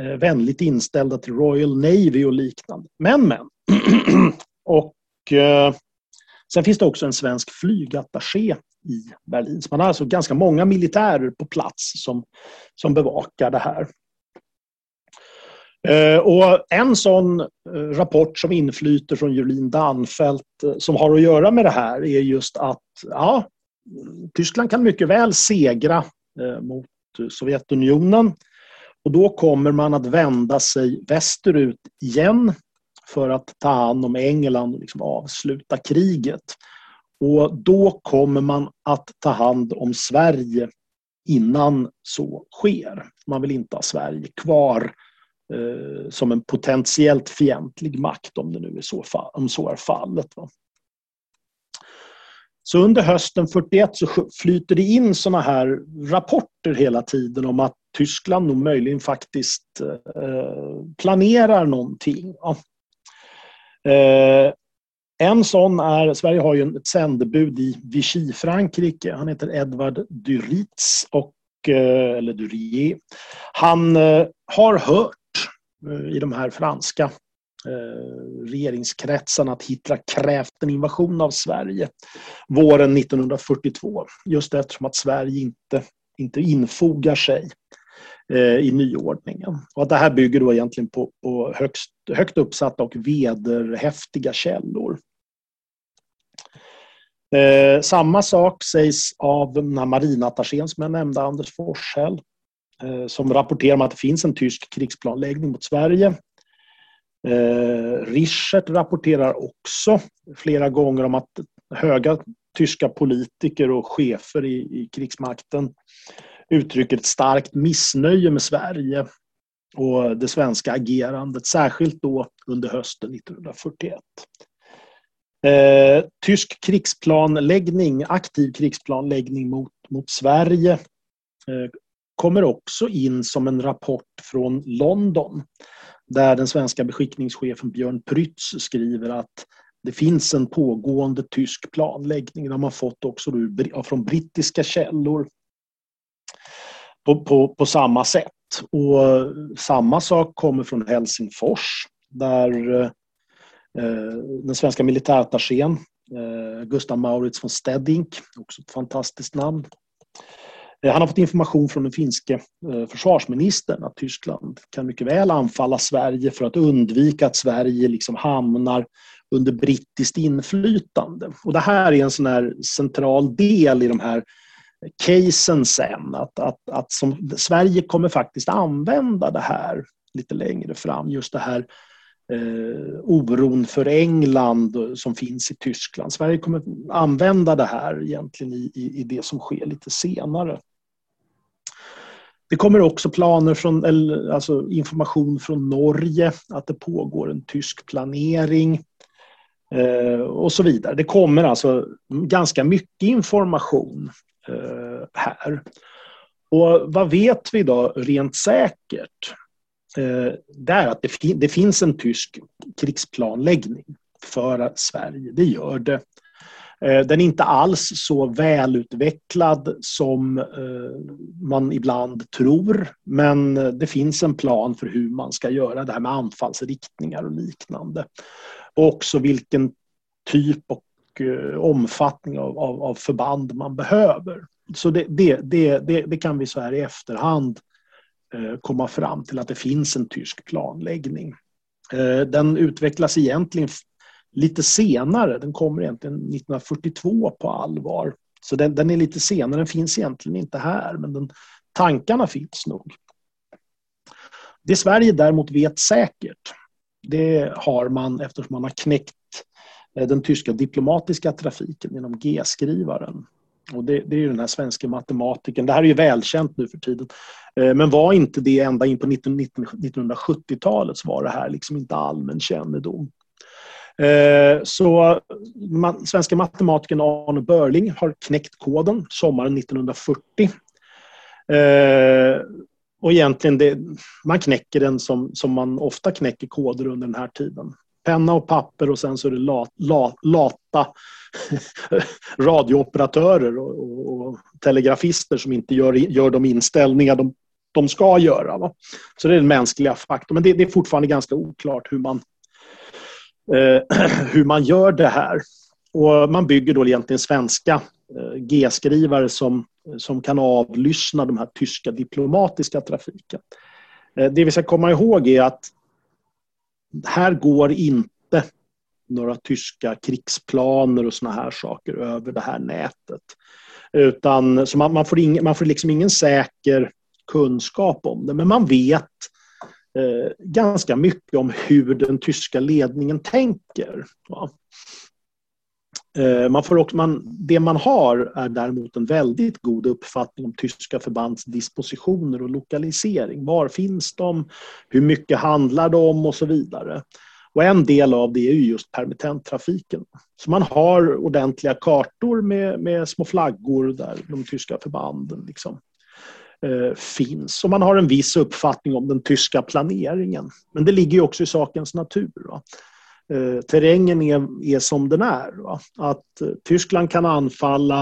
eh, vänligt inställda till Royal Navy och liknande. Men, men. och eh, Sen finns det också en svensk flygattaché i Berlin. Så man har alltså ganska många militärer på plats som, som bevakar det här. Eh, och en sån eh, rapport som inflyter från Julin Danfelt eh, som har att göra med det här är just att ja, Tyskland kan mycket väl segra mot Sovjetunionen och då kommer man att vända sig västerut igen för att ta hand om England och liksom avsluta kriget. Och då kommer man att ta hand om Sverige innan så sker. Man vill inte ha Sverige kvar eh, som en potentiellt fientlig makt om det nu är så, om så är fallet. Va? Så under hösten 41 så flyter det in såna här rapporter hela tiden om att Tyskland nog möjligen faktiskt eh, planerar någonting. Eh, en sån är, Sverige har ju ett sändebud i Vichy, Frankrike. Han heter Edvard Duritz, och, eh, eller Durier. Han eh, har hört eh, i de här franska eh, regeringskretsarna att Hitler krävt en invasion av Sverige våren 1942. Just eftersom att Sverige inte, inte infogar sig Eh, i nyordningen. Och att det här bygger då egentligen på, på högst, högt uppsatta och vederhäftiga källor. Eh, samma sak sägs av den här marinattachén som jag nämnde, Anders Forshäll, eh, som rapporterar om att det finns en tysk krigsplanläggning mot Sverige. Eh, Richert rapporterar också flera gånger om att höga tyska politiker och chefer i, i krigsmakten uttrycker ett starkt missnöje med Sverige och det svenska agerandet, särskilt då under hösten 1941. Eh, tysk krigsplanläggning, aktiv krigsplanläggning mot, mot Sverige eh, kommer också in som en rapport från London där den svenska beskickningschefen Björn Prytz skriver att det finns en pågående tysk planläggning. Det har man fått också från brittiska källor på, på, på samma sätt. Och eh, samma sak kommer från Helsingfors där eh, eh den svenska militärattachén eh, Gustav Maurits von Stedink, också ett fantastiskt namn. Eh, han har fått information från den finske eh, försvarsministern att Tyskland kan mycket väl anfalla Sverige för att undvika att Sverige liksom hamnar under brittiskt inflytande. Och det här är en sån här central del i de här casen sen. Att, att, att som, Sverige kommer faktiskt använda det här lite längre fram. Just det här eh, oron för England som finns i Tyskland. Sverige kommer använda det här egentligen i, i, i det som sker lite senare. Det kommer också planer från, eller, alltså information från Norge att det pågår en tysk planering eh, och så vidare. Det kommer alltså ganska mycket information Eh, här. Och vad vet vi då rent säkert? Eh, det är att det, fin det finns en tysk krigsplanläggning för Sverige. Det gör det. Eh, den är inte alls så välutvecklad som eh, man ibland tror. Men det finns en plan för hur man ska göra det här med anfallsriktningar och liknande. Och också vilken typ och Eh, omfattning av, av, av förband man behöver. Så det, det, det, det, kan vi så här i efterhand Eh, komma fram till att det finns en tysk planläggning. Eh, den utvecklas egentligen lite senare. Den kommer egentligen 1942 på allvar. Så den, den är lite senare. Den finns egentligen inte här, men den, tankarna finns nog. Det Sverige däremot vet säkert, det har man eftersom man har knäckt eh, Eh, den tyska diplomatiska trafiken genom G-skrivaren. Och det, det, är ju den här svenska matematiken. Det här är ju välkänt nu för tiden. Eh, men var inte det ända in på 1970-talet så var det här liksom inte allmän kännedom. Eh, så man, svenska matematikern Arne Börling har knäckt koden sommaren 1940. Och egentligen, det, man knäcker den som, som man ofta knäcker koder under den här tiden penna och papper och sen så är det la, la, lata radiooperatörer och, och, och, telegrafister som inte gör, gör de inställningar de, de ska göra. Va? Så det är den mänskliga faktorn. Men det, det är fortfarande ganska oklart hur man, eh, hur man gör det här. Och man bygger då egentligen svenska eh, G-skrivare som, som kan avlyssna de här tyska diplomatiska trafiken. Eh, det vi ska komma ihåg är att här går inte några tyska krigsplaner och såna här saker över det här nätet. Utan, så man, man får, ing, man får liksom ingen säker kunskap om det, men man vet eh, ganska mycket om hur den tyska ledningen tänker. Va? Eh, man får också, man, det man har är däremot en väldigt god uppfattning om tyska förbands dispositioner och lokalisering. Var finns de? Hur mycket handlar det om? Och så vidare. Och en del av det är just permittenttrafiken. Så man har ordentliga kartor med, med små flaggor där de tyska förbanden liksom, eh, finns. Och man har en viss uppfattning om den tyska planeringen. Men det ligger också i sakens natur. Va? Eh, terrängen är, är som den är. Va? Att eh, Tyskland kan anfalla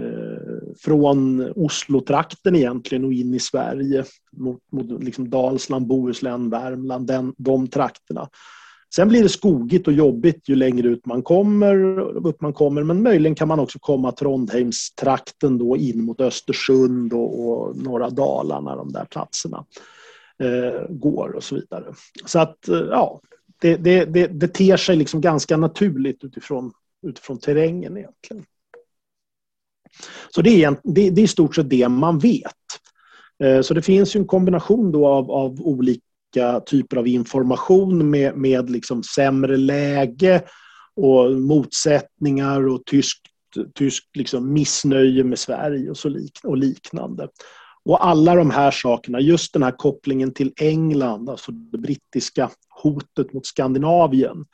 eh, från Oslo-trakten egentligen och in i Sverige mot, mot liksom Dalsland, Bohuslän, Värmland, den, de trakterna. Sen blir det skogigt och jobbigt ju längre ut man kommer, upp man kommer men möjligen kan man också komma Trondheimstrakten då in mot Östersund och, och norra Dalarna, de där platserna eh, går och så vidare. Så att eh, ja, det, det, det, det ter sig liksom ganska naturligt utifrån, utifrån terrängen egentligen. Så det är, det, det är i stort sett det man vet. Eh, så det finns ju en kombination då av, av olika typer av information med, med liksom sämre läge och motsättningar och tyskt, tysk liksom missnöje med Sverige och, så lik, och liknande. Och alla de här sakerna, just den här kopplingen till England, alltså det brittiska hotet mot Skandinavien.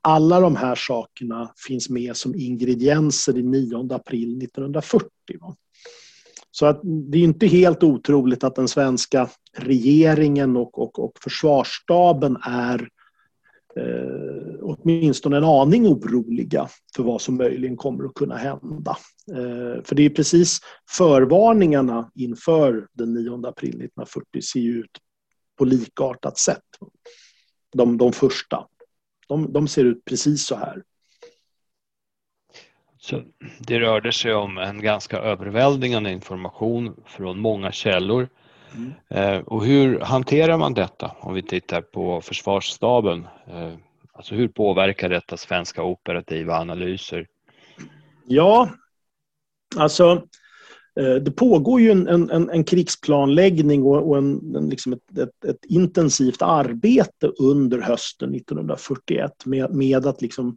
Alla de här sakerna finns med som ingredienser i 9 april 1940. Så att det är inte helt otroligt att den svenska regeringen och, och, och försvarsstaben är eh, åtminstone en aning oroliga för vad som möjligen kommer att kunna hända. Eh, för det är precis förvarningarna inför den 9 april 1940 ser ut på likartat sätt. De, de första. De, de ser ut precis så här. Så det rörde sig om en ganska överväldigande information från många källor. Mm. Eh, och hur hanterar man detta om vi tittar på försvarsstaben? Eh, alltså hur påverkar detta svenska operativa analyser? Ja, alltså eh, det pågår ju en, en, en krigsplanläggning och, och en, en liksom ett, ett, ett, intensivt arbete under hösten 1941 med, med att liksom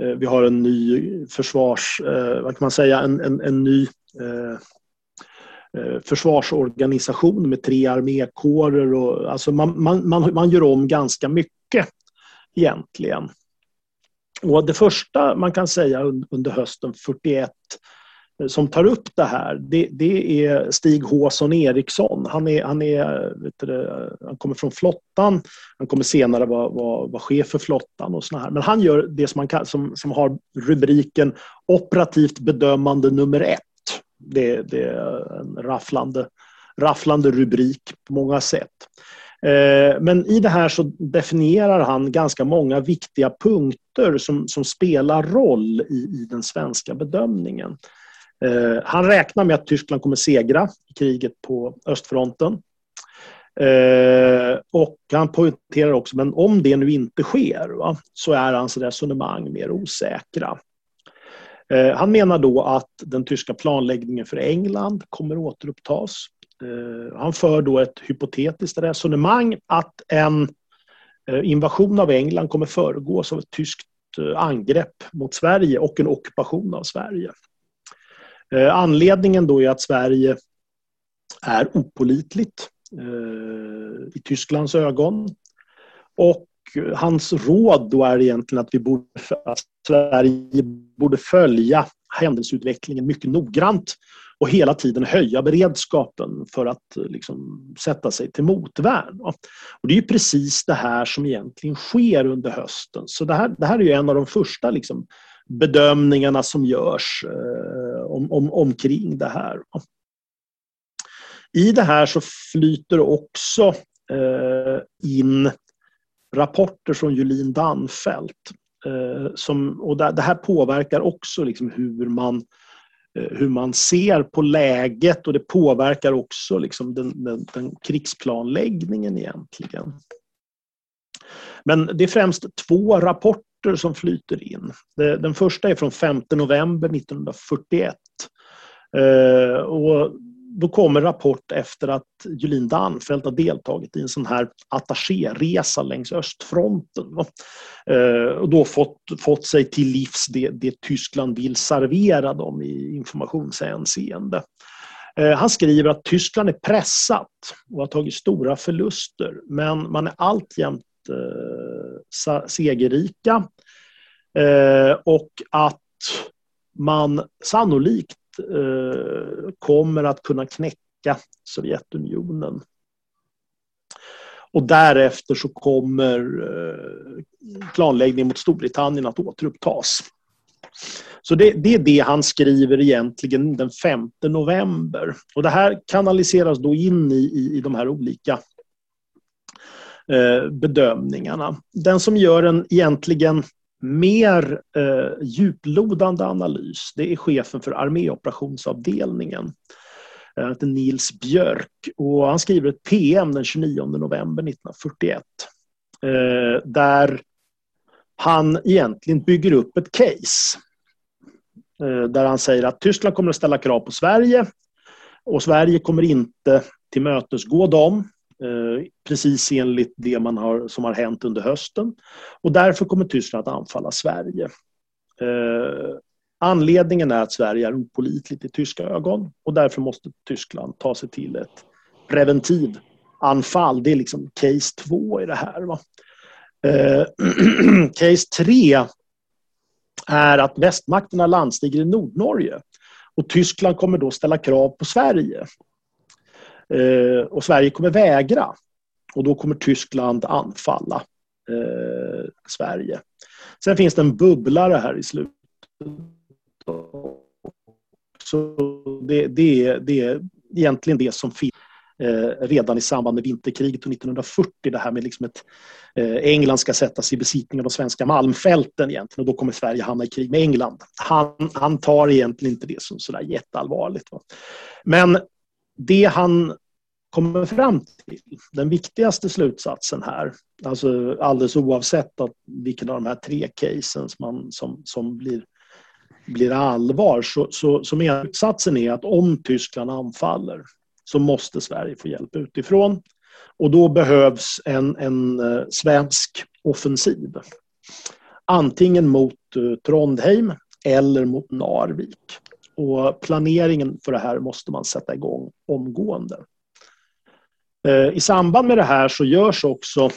Eh, vi har en ny försvars, eh, vad kan man säga, en, en, en ny eh, Eh, försvarsorganisation med tre armékårer. Och, alltså man, man, man, man gör om ganska mycket egentligen. Och det första man kan säga under hösten 41 eh, som tar upp det här, det, det är Stig Håsson Eriksson. Han, är, han, är, du, han kommer från flottan. Han kommer senare vara, vara, vara chef för flottan och såna här. Men han gör det som, man kan, som, som har rubriken operativt bedömande nummer ett. Det, det är en rafflande, rafflande rubrik på många sätt. Eh, men i det här så definierar han ganska många viktiga punkter som, som spelar roll i, i den svenska bedömningen. Eh, han räknar med att Tyskland kommer segra i kriget på östfronten. Eh, och han poängterar också, men om det nu inte sker va, så är hans resonemang mer osäkra. Eh, han menar då att den tyska planläggningen för England kommer återupptas. Eh, han för då ett hypotetiskt resonemang att en eh, invasion av England kommer föregås av ett tyskt angrepp mot Sverige och en ockupation av Sverige. Anledningen då är att Sverige är opolitligt i Tysklands ögon. Och hans råd då är egentligen att, vi borde, att Sverige borde följa händelseutvecklingen mycket noggrant och hela tiden höja beredskapen för att eh, liksom, sätta sig till motvärn. Och det är precis det här som egentligen sker under hösten. Så det här, det här är ju en av de första liksom, bedömningarna som görs eh, om, om, omkring det här. I det här så flyter också eh, in rapporter från Julin Danfelt. Eh, som, och det, här påverkar också liksom hur, man, eh, hur man ser på läget och det påverkar också liksom den, den, den krigsplanläggningen egentligen. Men det är främst två rapporter som flyter in. Den första är från 5 november 1941. Eh, och då kommer rapport efter att Julin Danfelt har deltagit i en sån här attachéresa längs östfronten. Eh, och då fått, fått sig till livs det, det Tyskland vill servera dem i informationshänseende. Eh, han skriver att Tyskland är pressat och har tagit stora förluster men man är alltjämt eh, segerrika eh, och att man sannolikt eh, kommer att kunna knäcka Sovjetunionen. Och därefter så kommer eh, planläggningen mot Storbritannien att återupptas. Så det, det, är det han skriver egentligen den 5 november. Och det här kanaliseras då in i, i, i de här olika eh, bedömningarna. Den som gör en egentligen mer eh, djuplodande analys det är chefen för arméoperationsavdelningen. Eh, han heter Nils Björk och han skriver ett PM den 29 november 1941 eh, där han egentligen bygger upp ett case Eh, där han säger att Tyskland kommer att ställa krav på Sverige och Sverige kommer inte tillmötesgå dem Eh, precis enligt det man har, som har hänt under hösten. Och därför kommer Tyskland att anfalla Sverige. Eh, anledningen är att Sverige är opolitligt i tyska ögon och därför måste Tyskland ta sig till ett preventiv-anfall. Det är liksom case två i det här. Va? Eh, case tre är att västmakterna landstiger i Nordnorge. Och Tyskland kommer då ställa krav på Sverige. Eh, och Sverige kommer vägra. Och då kommer Tyskland anfalla eh, Sverige. Sen finns det en bubblare här i slutet. Så det, det, är, det är egentligen det som finns eh, redan i samband med vinterkriget 1940. Det här med liksom ett Eh, England ska sättas i besittning av de svenska malmfälten egentligen och då kommer Sverige hamna i krig med England. Han, han tar egentligen inte det som sådär jätteallvarligt. Va? Men det han kommer fram till, den viktigaste slutsatsen här, alltså alldeles oavsett att vilken av de här tre casen som, som, som blir, blir allvar, så, så, så slutsatsen är att om Tyskland anfaller så måste Sverige få hjälp utifrån. Och då behövs en, en eh, svensk offensiv. Antingen mot eh, Trondheim eller mot Narvik. Och planeringen för det här måste man sätta igång omgående. Eh, I samband med det här så görs också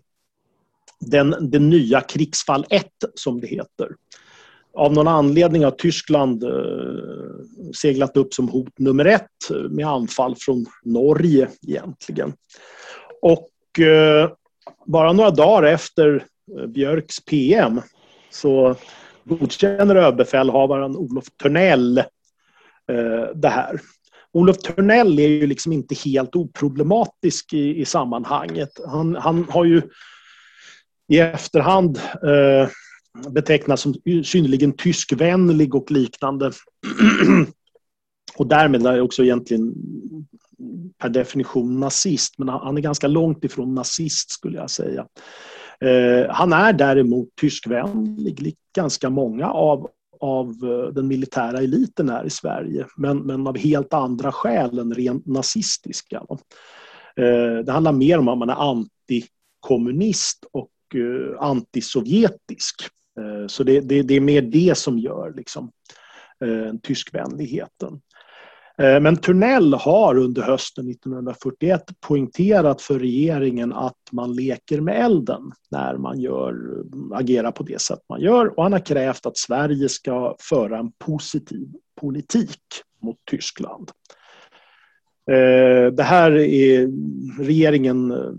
den, den nya krigsfall 1 som det heter av någon anledning har Tyskland eh, seglat upp som hot nummer ett med anfall från Norge egentligen. Och eh, bara några dagar efter Björks PM så godkänner överbefälhavaren Olof Törnell det här. Olof Törnell är ju liksom inte helt oproblematisk i, i sammanhanget. Han, han har ju i efterhand eh, betecknats som synnerligen tyskvänlig och liknande. och därmed är också egentligen per definition nazist, men han är ganska långt ifrån nazist skulle jag säga. Eh, han är däremot tyskvänlig, likt ganska många av, av eh, den militära eliten här i Sverige, men, men av helt andra skäl än rent nazistiska. Eh, det handlar mer om att man är antikommunist och eh, antisovjetisk. Så det, det, det, är mer det som gör liksom, tyskvänligheten. Eh, men Turnell har under hösten 1941 poängterat för regeringen att man leker med elden när man gör, agerar på det sätt man gör och han har krävt att Sverige ska föra en positiv politik mot Tyskland. Eh, det här är regeringen eh,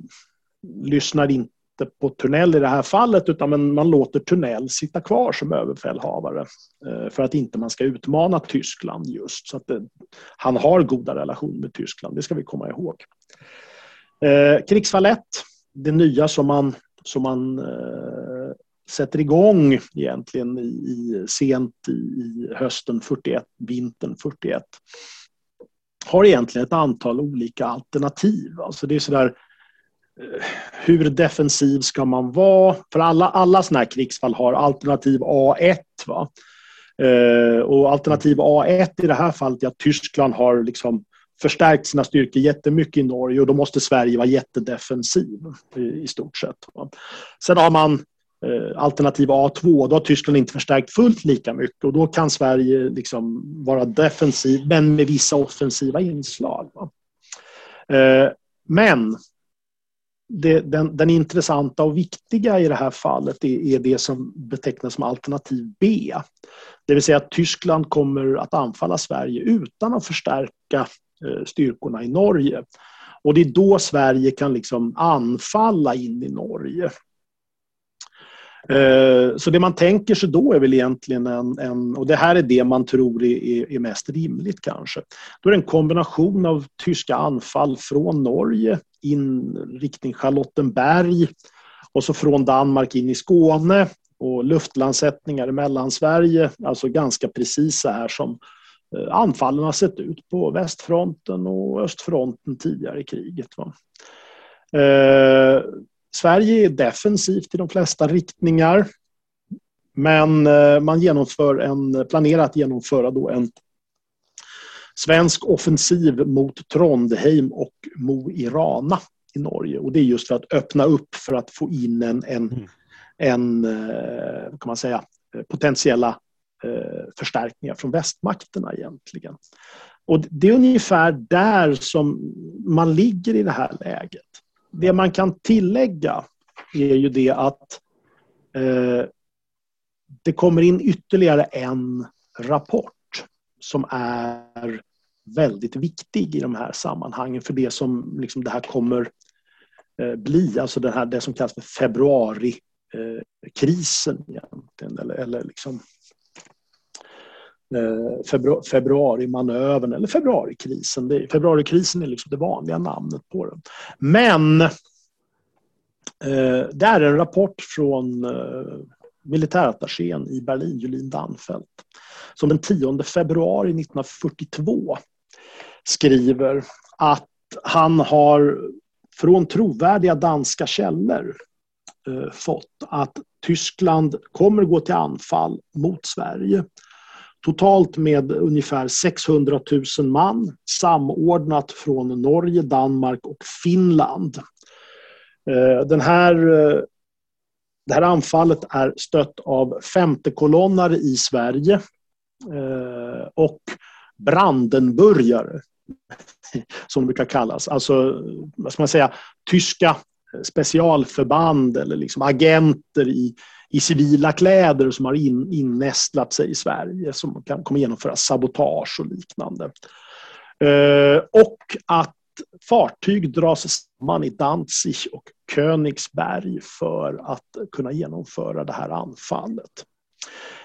lyssnar inte inte på Tunnell i det här fallet utan man låter Tunnell sitta kvar som överbefälhavare eh, för att inte man ska utmana Tyskland just. Så att det, han har goda relationer med Tyskland, det ska vi komma ihåg. Eh, krigsfall 1, det nya som man, som man eh, sätter igång egentligen i, i, sent i, i hösten 41, vintern 41 har egentligen ett antal olika alternativ. Alltså det är sådär hur defensiv ska man vara? För alla, alla sådana här krigsfall har alternativ A1. Va? Eh, och alternativ A1 i det här fallet är att Tyskland har liksom förstärkt sina styrkor jättemycket i Norge och då måste Sverige vara jättedefensiv i, i stort sett. Va? Sen har man eh, alternativ A2, då har Tyskland inte förstärkt fullt lika mycket och då kan Sverige liksom vara defensiv men med vissa offensiva inslag. Eh, men det, den, den, intressanta och viktiga i det här fallet är, är, det som betecknas som alternativ B. Det vill säga att Tyskland kommer att anfalla Sverige utan att förstärka eh, styrkorna i Norge. Och det är då Sverige kan liksom anfalla in i Norge. Eh, så det man tänker sig då är väl egentligen en, en och det här är det man tror är, är, mest rimligt kanske. Då är det en kombination av tyska anfall från Norge in riktning Charlottenberg och så från Danmark in i Skåne och luftlandsättningar i Mellansverige, alltså ganska precis så här som eh, anfallen har sett ut på västfronten och östfronten tidigare i kriget. Va? Eh, Sverige är defensivt i de flesta riktningar. Men eh, man genomför en, planerar att genomföra då en svensk offensiv mot Trondheim och Mo i Rana i Norge. Och det är just för att öppna upp för att få in en, en, mm. en eh, kan man säga, potentiella eh, förstärkningar från västmakterna egentligen. Och det är ungefär där som man ligger i det här läget det man kan tillägga är ju det att eh, det kommer in ytterligare en rapport som är väldigt viktig i de här sammanhangen för det som liksom det här kommer eh, bli, alltså det, här, det som kallas för februarikrisen eh, egentligen, eller, eller liksom Eh, februarimanövern eller februarikrisen. Det, februarikrisen är liksom det vanliga namnet på den. Men eh, det är en rapport från eh, militärattachén i Berlin, Julin Danfelt, som den 10 februari 1942 skriver att han har från trovärdiga danska källor eh, fått att Tyskland kommer gå till anfall mot Sverige Totalt med ungefär 600 000 man samordnat från Norge, Danmark och Finland. Eh, den här, eh, det här anfallet är stött av femtekolonnare i Sverige eh, och Brandenburgare som det brukar kallas. Alltså, vad ska man säga, tyska specialförband eller liksom agenter i, i civila kläder som har in, innästlat sig i Sverige som kan, kommer genomföra sabotage och liknande. Eh, och att fartyg dras samman i Danzig och Königsberg för att kunna genomföra det här anfallet.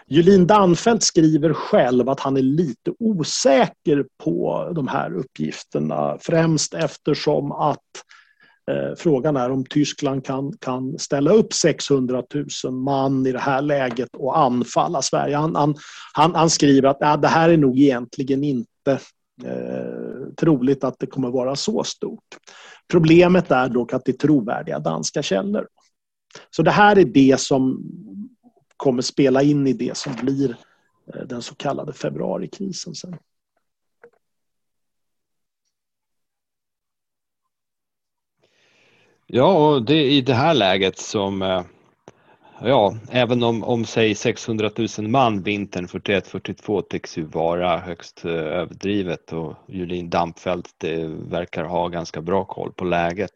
Julin Danfelt skriver själv att han är lite osäker på de här uppgifterna främst eftersom att Eh, Eh, frågan är om Tyskland kan, kan ställa upp 600 000 man i det här läget och anfalla Sverige. Han, han, han, han skriver att äh, det här är nog egentligen inte eh, troligt att det kommer vara så stort. Problemet är dock att det är trovärdiga danska källor. Så det här är det som kommer spela in i det som blir eh, den så kallade februarikrisen sen. Ja, och det är i det här läget som, eh, ja, även om, om säg 600 000 man vintern 41-42 tycks ju vara högst eh, överdrivet och Julin Dampfeldt det verkar ha ganska bra koll på läget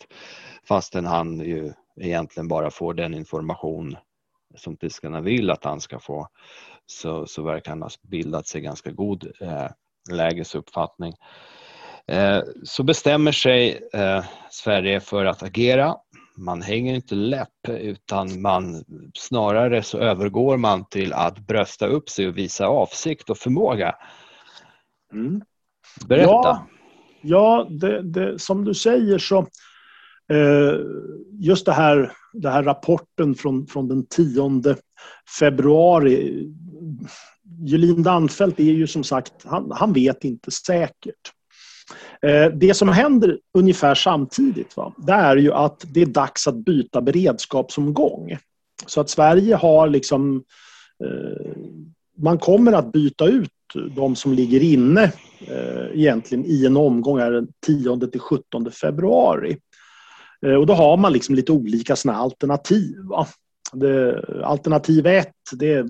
fastän han ju egentligen bara får den information som tyskarna vill att han ska få så, så verkar han ha bildat sig ganska god eh, lägesuppfattning. Eh, så bestämmer sig eh, Sverige för att agera. Man hänger inte läpp utan man snarare så övergår man till att brösta upp sig och visa avsikt och förmåga. Mm. Berätta. Ja, ja det, det, som du säger så eh, just det här, det här rapporten från, från den 10 februari. Julin Danfelt är ju som sagt, han, han vet inte säkert. Eh, det som händer ungefär samtidigt va, det är ju att det är dags att byta beredskapsomgång. Så att Sverige har liksom... Eh, man kommer att byta ut de som ligger inne eh, egentligen i en omgång här den 10 till 17 februari. Eh, och då har man liksom lite olika såna alternativ. Va? Det, alternativ 1, det,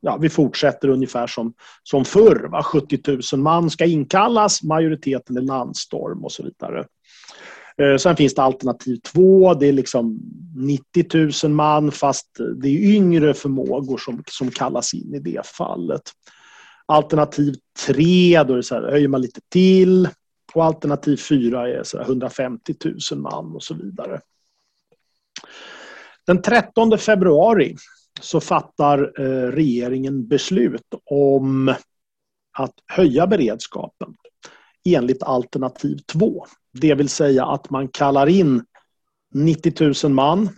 ja, vi fortsätter ungefär som, som förr. Va? 70 000 man ska inkallas, majoriteten är landstorm och så vidare. Eh, sen finns det alternativ 2, det är liksom 90 000 man fast det är yngre förmågor som, som kallas in i det fallet. Alternativ 3, då är det så här, höjer man lite till. Och alternativ 4, är så 150 000 man och så vidare. Den 13 februari så fattar eh, regeringen beslut om att höja beredskapen enligt alternativ 2. Det vill säga att man kallar in 90 000 man.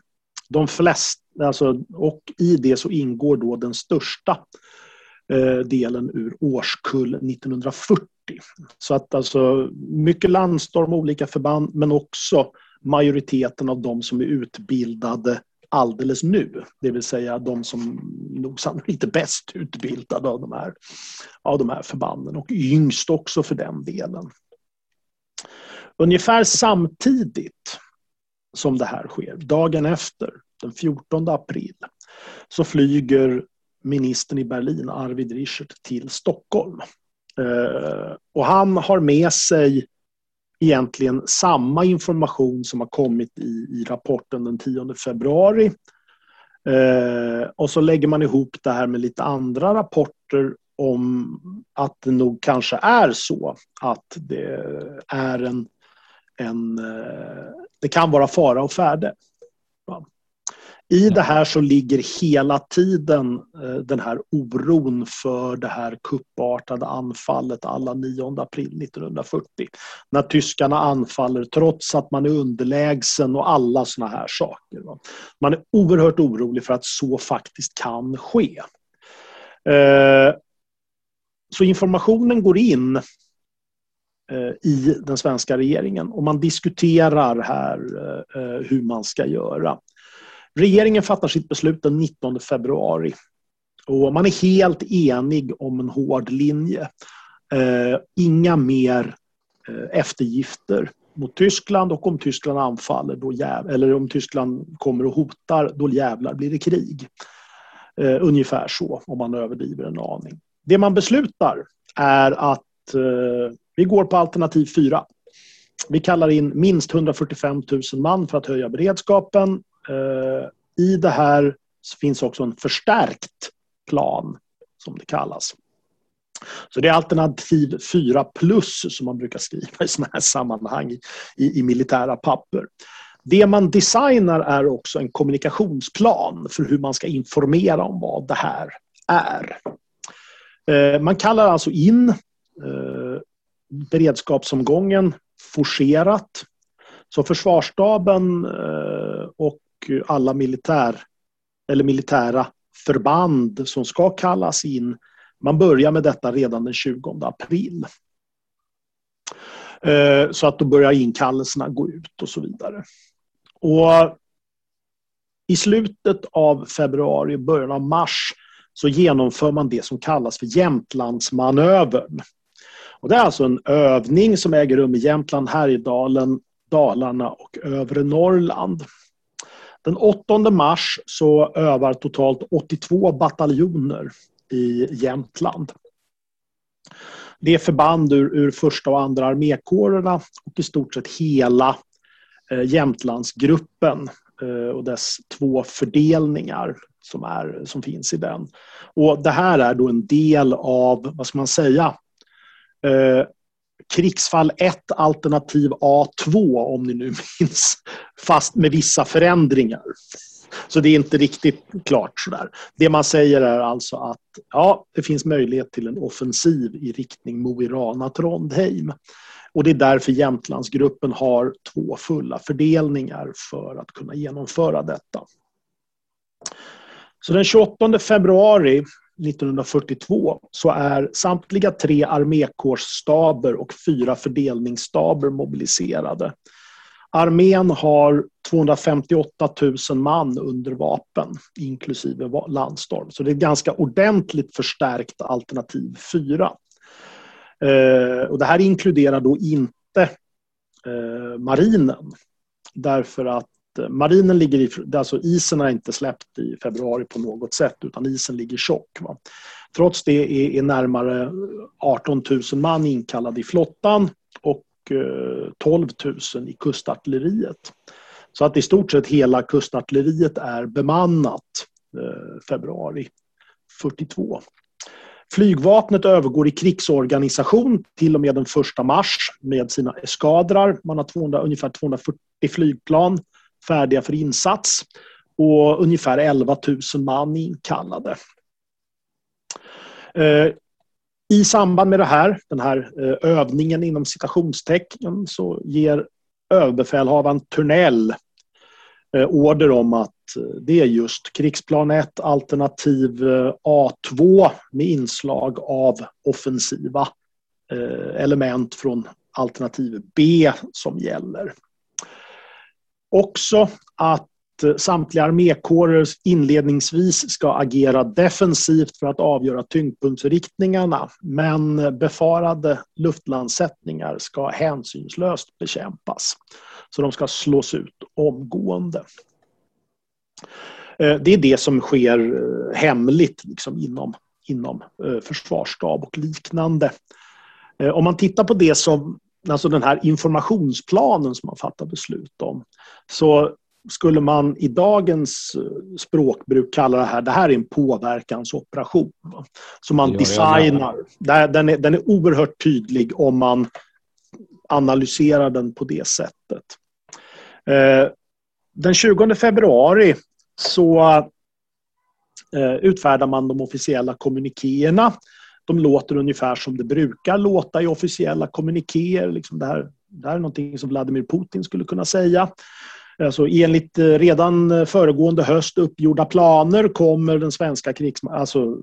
De flesta, alltså, och i det så ingår då den största eh, delen ur årskull 1940. Så att alltså mycket landstorm, olika förband, men också majoriteten av de som är utbildade alldeles nu. Det vill säga de som nog sannolikt är bäst utbildade av de, här, av de här förbanden och yngst också för den delen. Ungefär samtidigt som det här sker, dagen efter, den 14 april, så flyger ministern i Berlin, Arvid Richert, till Stockholm. Eh, och han har med sig egentligen samma information som har kommit i, i rapporten den 10 februari. Eh, och så lägger man ihop det här med lite andra rapporter om att det nog kanske är så att det är en, en eh, det kan vara fara och färde. I det här så ligger hela tiden eh, den här oron för det här kuppartade anfallet alla 9 april 1940. När tyskarna anfaller trots att man är underlägsen och alla såna här saker. Man är oerhört orolig för att så faktiskt kan ske. Eh, så informationen går in eh, i den svenska regeringen och man diskuterar här hur man ska göra. Regeringen fattar sitt beslut den 19 februari. Och man är helt enig om en hård linje. Eh, inga mer eh, eftergifter mot Tyskland och om Tyskland anfaller, då jäv, eller om Tyskland kommer och hotar, då jävlar blir det krig. Eh, ungefär så, om man överdriver en aning. Det man beslutar är att eh, vi går på alternativ 4. Vi kallar in minst 145 000 man för att höja beredskapen. Eh, I det här finns också en förstärkt plan, som det kallas. Så det är alternativ 4 plus som man brukar skriva i sådana här sammanhang i, i militära papper. Det man designar är också en kommunikationsplan för hur man ska informera om vad det här är. Eh, man kallar alltså in eh, beredskapsomgången forcerat. Så försvarsstaben och Eh, alla militär, eller militära förband som ska kallas in. Man börjar med detta redan den 20 april. Eh, så att då börjar inkallelserna gå ut och så vidare. Och I slutet av februari, början av mars så genomför man det som kallas för Jämtlandsmanövern. Och det är alltså en övning som äger rum i Jämtland, Härjedalen, Dalarna och övre Norrland. Den 8 mars så övar totalt 82 bataljoner i Jämtland. Det är förband ur, ur första och andra armékårerna och i stort sett hela eh, Jämtlandsgruppen eh, och dess två fördelningar som, är, som finns i den. Och Det här är då en del av, vad ska man säga, eh, krigsfall 1 alternativ A2 om ni nu minns, fast med vissa förändringar. Så det är inte riktigt klart sådär. Det man säger är alltså att ja, det finns möjlighet till en offensiv i riktning Mo i Rana, Trondheim. Och det är därför Jämtlandsgruppen har två fulla fördelningar för att kunna genomföra detta. Så den 28 februari 1942 så är samtliga tre armékårsstaber och fyra fördelningsstaber mobiliserade. Armén har 258 000 man under vapen, inklusive landstorm. Så det är ett ganska ordentligt förstärkt alternativ 4. Eh, och det här inkluderar då inte eh, marinen. Därför att Eh, marinen ligger i, alltså isen har inte släppt i februari på något sätt utan isen ligger tjock. Va? Trots det är, är närmare 18 000 man inkallade i flottan och eh, 12 000 i kustartilleriet. Så att i stort sett hela kustartilleriet är bemannat eh, februari 42. Flygvapnet övergår i krigsorganisation till och med den 1 mars med sina eskadrar. Man har 200, ungefär 240 flygplan färdiga för insats. och ungefär 11 000 man inkallade. Eh, I samband med det här, den här eh, övningen inom citationstecken så ger överbefälhavaren Turnell eh, order om att det är just krigsplan 1 alternativ A2 med inslag av offensiva element från alternativ B som gäller. Också att eh, samtliga armékårer inledningsvis ska agera defensivt för att avgöra tyngdpunktsriktningarna men befarade luftlandsättningar ska hänsynslöst bekämpas. Så de ska slås ut omgående. Eh, det är det som sker eh, hemligt liksom inom, inom försvarsstab och liknande. Om man tittar på det som, alltså den här informationsplanen som man fattar beslut om, så skulle man i dagens eh, språkbruk kalla det här, det här är en påverkansoperation. Som man designar. Den är, den är oerhört tydlig om man analyserar den på det sättet. Eh, den 20 februari så eh, utfärdar man de officiella kommunikéerna. De låter ungefär som det brukar låta i officiella kommunikéer. Liksom det, här, det här är någonting som Vladimir Putin skulle kunna säga. Alltså enligt eh, redan föregående höst uppgjorda planer kommer den svenska krigsmakten, alltså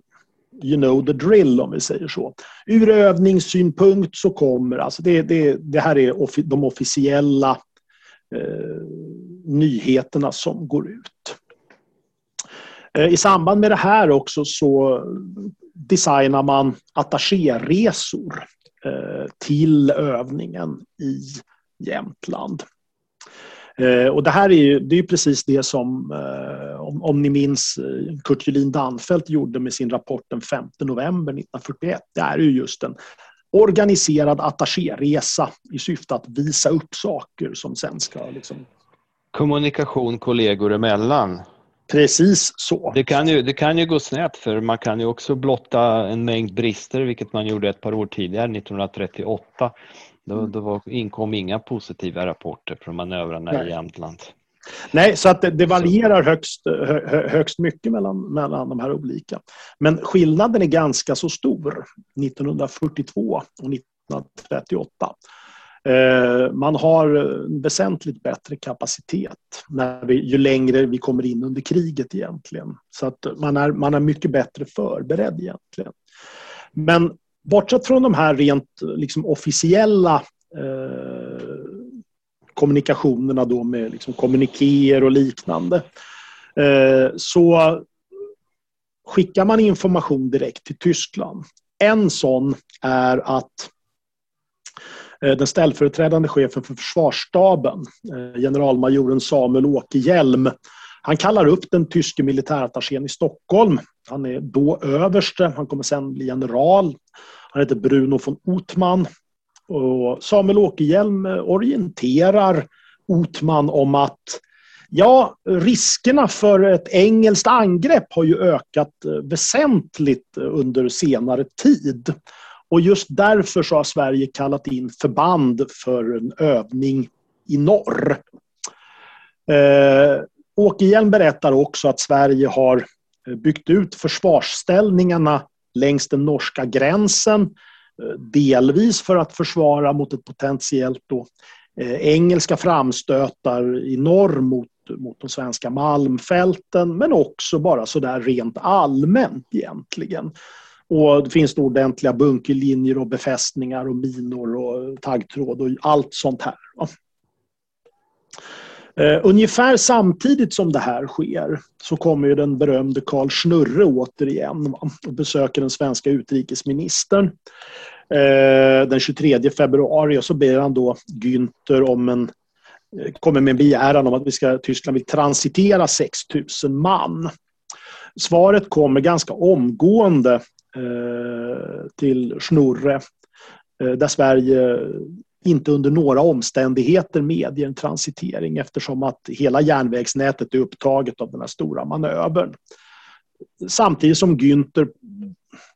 you know the drill om vi säger så. Ur övningssynpunkt så kommer, alltså det, det, det här är de officiella eh, nyheterna som går ut. Eh, I samband med det här också så designar man attachéresor eh, till övningen i Jämtland. Eh, och det här är ju, det är precis det som, om, om ni minns, Kurt Julin Danfelt gjorde med sin rapport den 5 november 1941. Det är ju just en organiserad attachéresa i syfte att visa upp saker som sen ska... Liksom... Kommunikation kollegor emellan. Precis så. Det kan, ju, det kan ju gå snett för man kan ju också blotta en mängd brister, vilket man gjorde ett par år tidigare, 1938, då, mm. då var, inkom inga positiva rapporter från manövrarna Nej. i Jämtland. Nej, så att det, det varierar högst, hö, högst mycket mellan, mellan de här olika. Men skillnaden är ganska så stor 1942 och 1938. Eh, man har väsentligt bättre kapacitet när vi, ju längre vi kommer in under kriget egentligen. Så att man är, man är mycket bättre förberedd egentligen. Men bortsett från de här rent liksom, officiella eh, kommunikationerna då med liksom, kommunikéer och liknande eh, så skickar man information direkt till Tyskland. En sån är att Eh, den ställföreträdande chefen för försvarsstaben, eh, generalmajoren Samuel Åke Hjelm, han kallar upp den tyske militärattachén i Stockholm. Han är då överste, han kommer sen bli general. Han heter Bruno von Otman. Och Samuel Åkerhielm eh, orienterar Otman om att ja, riskerna för ett engelskt angrepp har ju ökat väsentligt under senare tid. Och just därför så har Sverige kallat in förband för en övning i norr. Eh, Åkerhielm berättar också att Sverige har eh, byggt ut försvarsställningarna längs den norska gränsen. Eh, delvis för att försvara mot ett potentiellt då, eh, engelska framstötar i norr mot, mot de svenska malmfälten men också bara så där rent allmänt egentligen. Och det finns då ordentliga bunkerlinjer och befästningar och minor och taggtråd och allt sånt här. Eh, ungefär samtidigt som det här sker så kommer ju den berömde Karl Schnurre återigen och besöker den svenska utrikesministern eh, den 23 februari och så ber han då Günther om en eh, kommer med en begäran om att vi ska, Tyskland vill transitera 6 000 man. Svaret kommer ganska omgående Eh, till Schnurre eh, där Sverige inte under några omständigheter medger en transitering eftersom att hela järnvägsnätet är upptaget av den här stora manövern. Samtidigt som Günther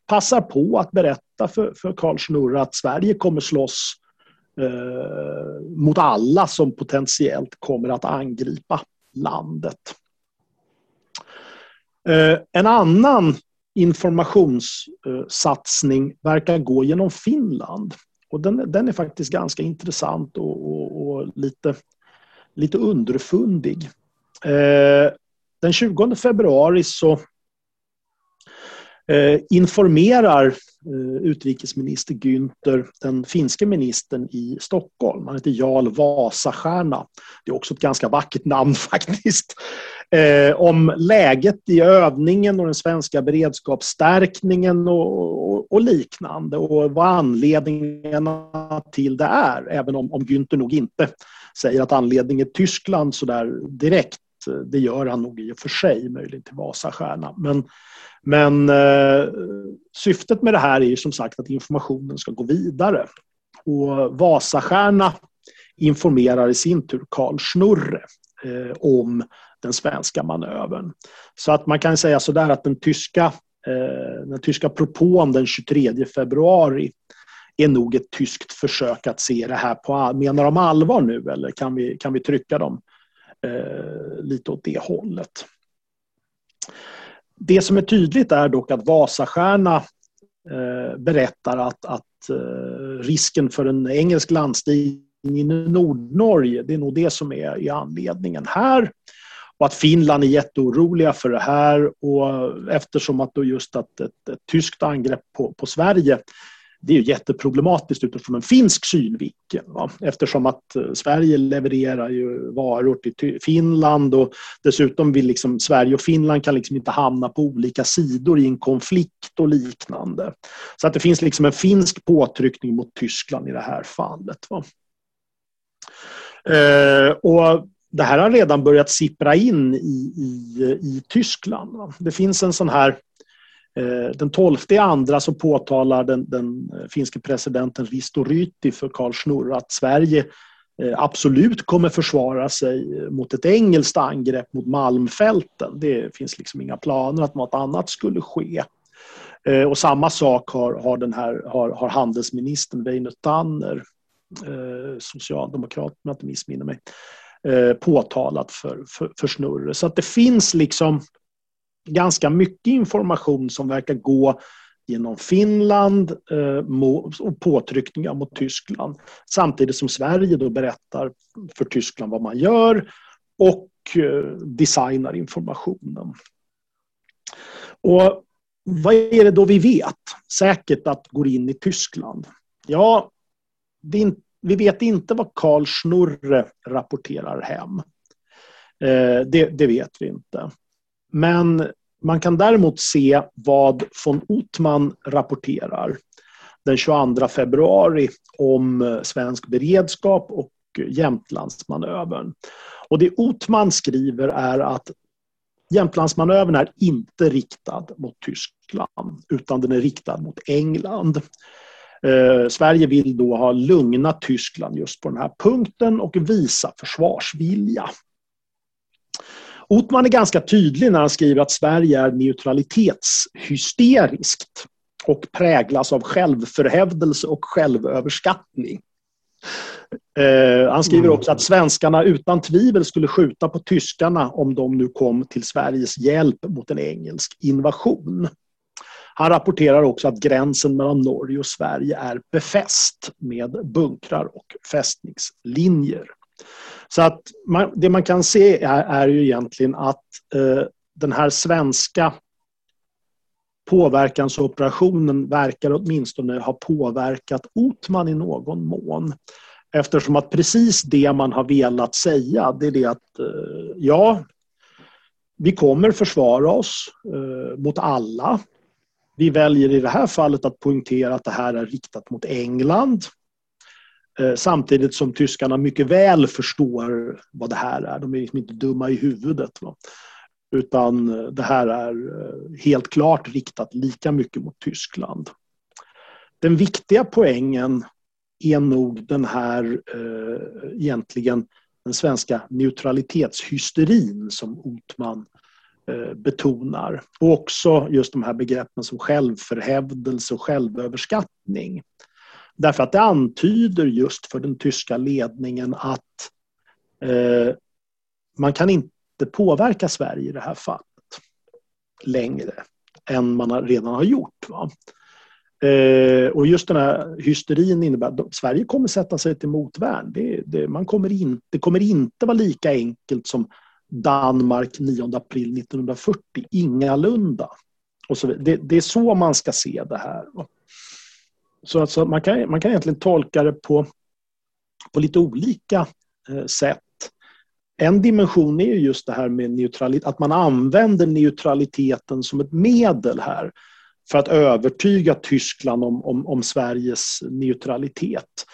passar på att berätta för, för Karl Schnurre att Sverige kommer slåss eh, mot alla som potentiellt kommer att angripa landet. Eh, en annan informationssatsning verkar gå genom Finland. Och den, den är faktiskt ganska intressant och, och, och lite, lite underfundig. Eh, den 20 februari så Eh, informerar eh, utrikesminister Günther den finske ministern i Stockholm. Han heter Jarl Vasastjärna. Det är också ett ganska vackert namn faktiskt. Eh, om läget i övningen och den svenska beredskapsstärkningen och, och, och liknande och vad anledningarna till det är. Även om, om Günther nog inte säger att anledningen är Tyskland så där direkt. Det gör han nog i och för sig, möjligen till Vasastjärna. Men men eh, syftet med det här är ju som sagt att informationen ska gå vidare. Och Vasastjärna informerar i sin tur Karl Schnurre eh, om den svenska manövern. Så att man kan säga sådär att den tyska, eh, den tyska propån den 23 februari är nog ett tyskt försök att se det här på Menar de allvar nu eller kan vi, kan vi trycka dem eh, lite åt det hållet? Det som är tydligt är dock att Vasastjärna eh, berättar att, att eh, risken för en engelsk landstigning i Nordnorge, det är nog det som är, är anledningen här. Och att Finland är jätteoroliga för det här och eftersom att då just att ett, ett tyskt angrepp på, på Sverige det är jätteproblematiskt utifrån en finsk synvinkel. Va? Eftersom att eh, Sverige levererar ju varor till Finland och dessutom vill liksom Sverige och Finland kan liksom inte hamna på olika sidor i en konflikt och liknande. Så att det finns liksom en finsk påtryckning mot Tyskland i det här fallet. Va? Eh, och det här har redan börjat sippra in i, i, i Tyskland. Va? Det finns en sån här eh, den 12 andra så påtalar den, den eh, finske presidenten Risto Ryti för Karl Schnurr att Sverige eh, absolut kommer försvara sig mot ett engelskt angrepp mot Malmfälten. Det finns liksom inga planer att något annat skulle ske. Och samma sak har, har, den här, har, har handelsministern Väinö Tanner, socialdemokrat om jag inte missminner mig, Eh, påtalat för, för, för Snurre. Så att det finns liksom ganska mycket information som verkar gå genom Finland eh, och påtryckningar mot Tyskland. Samtidigt som Sverige då berättar för Tyskland vad man gör och eh, designar informationen. Och vad är det då vi vet säkert att går in i Tyskland? Ja, vi vet inte vad Karl Schnurre rapporterar hem. Eh, det, det vet vi inte. Men man kan däremot se vad von Othman rapporterar den 22 februari om eh, svensk beredskap och Jämtlandsmanövern. Och det Othman skriver är att Jämtlandsmanövern är inte riktad mot Tyskland utan den är riktad mot England. Eh, Sverige vill då ha lugnat Tyskland just på den här punkten och visa försvarsvilja. Otman är ganska tydlig när han skriver att Sverige är neutralitetshysteriskt och präglas av självförhävdelse och självöverskattning. Eh, han skriver också att svenskarna utan tvivel skulle skjuta på tyskarna om de nu kom till Sveriges hjälp mot en engelsk invasion. Han rapporterar också att gränsen mellan Norge och Sverige är befäst med bunkrar och fästningslinjer. Så att man, det man kan se är, är ju egentligen att eh, den här svenska påverkansoperationen verkar åtminstone ha påverkat Otman i någon mån. Eftersom att precis det man har velat säga det är det att eh, ja, vi kommer försvara oss eh, mot alla. Vi väljer i det här fallet att poängtera att det här är riktat mot England. Eh, samtidigt som tyskarna mycket väl förstår vad det här är. De är liksom inte dumma i huvudet. Va? Utan eh, det här är eh, helt klart riktat lika mycket mot Tyskland. Den viktiga poängen är nog den här egentligen den svenska neutralitetshysterin som Otman Eh, betonar. Och också just de här begreppen som självförhävdelse och självöverskattning. Därför att det antyder just för den tyska ledningen att eh, man kan inte påverka Sverige i det här fallet. längre än man redan har gjort. Va? Eh, och just den här hysterin innebär att Sverige kommer sätta sig till motvärn. Det, det, man kommer in, det kommer inte vara lika enkelt som Danmark 9 april 1940. Ingalunda. Och så, det, det är så man ska se det här. Så alltså, man, kan, man kan egentligen tolka det på, på lite olika eh, sätt. En dimension är just det här med neutralitet, att man använder neutraliteten som ett medel här för att övertyga Tyskland om, om, om Sveriges neutralitet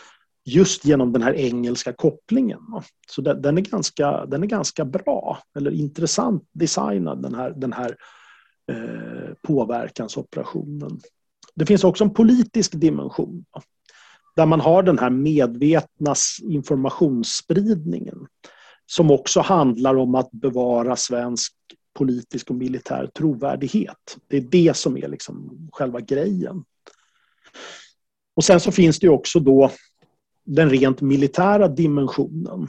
just genom den här engelska kopplingen. Så den, är ganska, den är ganska bra, eller intressant designad, den här, den här eh, påverkansoperationen. Det finns också en politisk dimension där man har den här medvetna informationsspridningen som också handlar om att bevara svensk politisk och militär trovärdighet. Det är det som är liksom själva grejen. Och sen så finns det också då den rent militära dimensionen.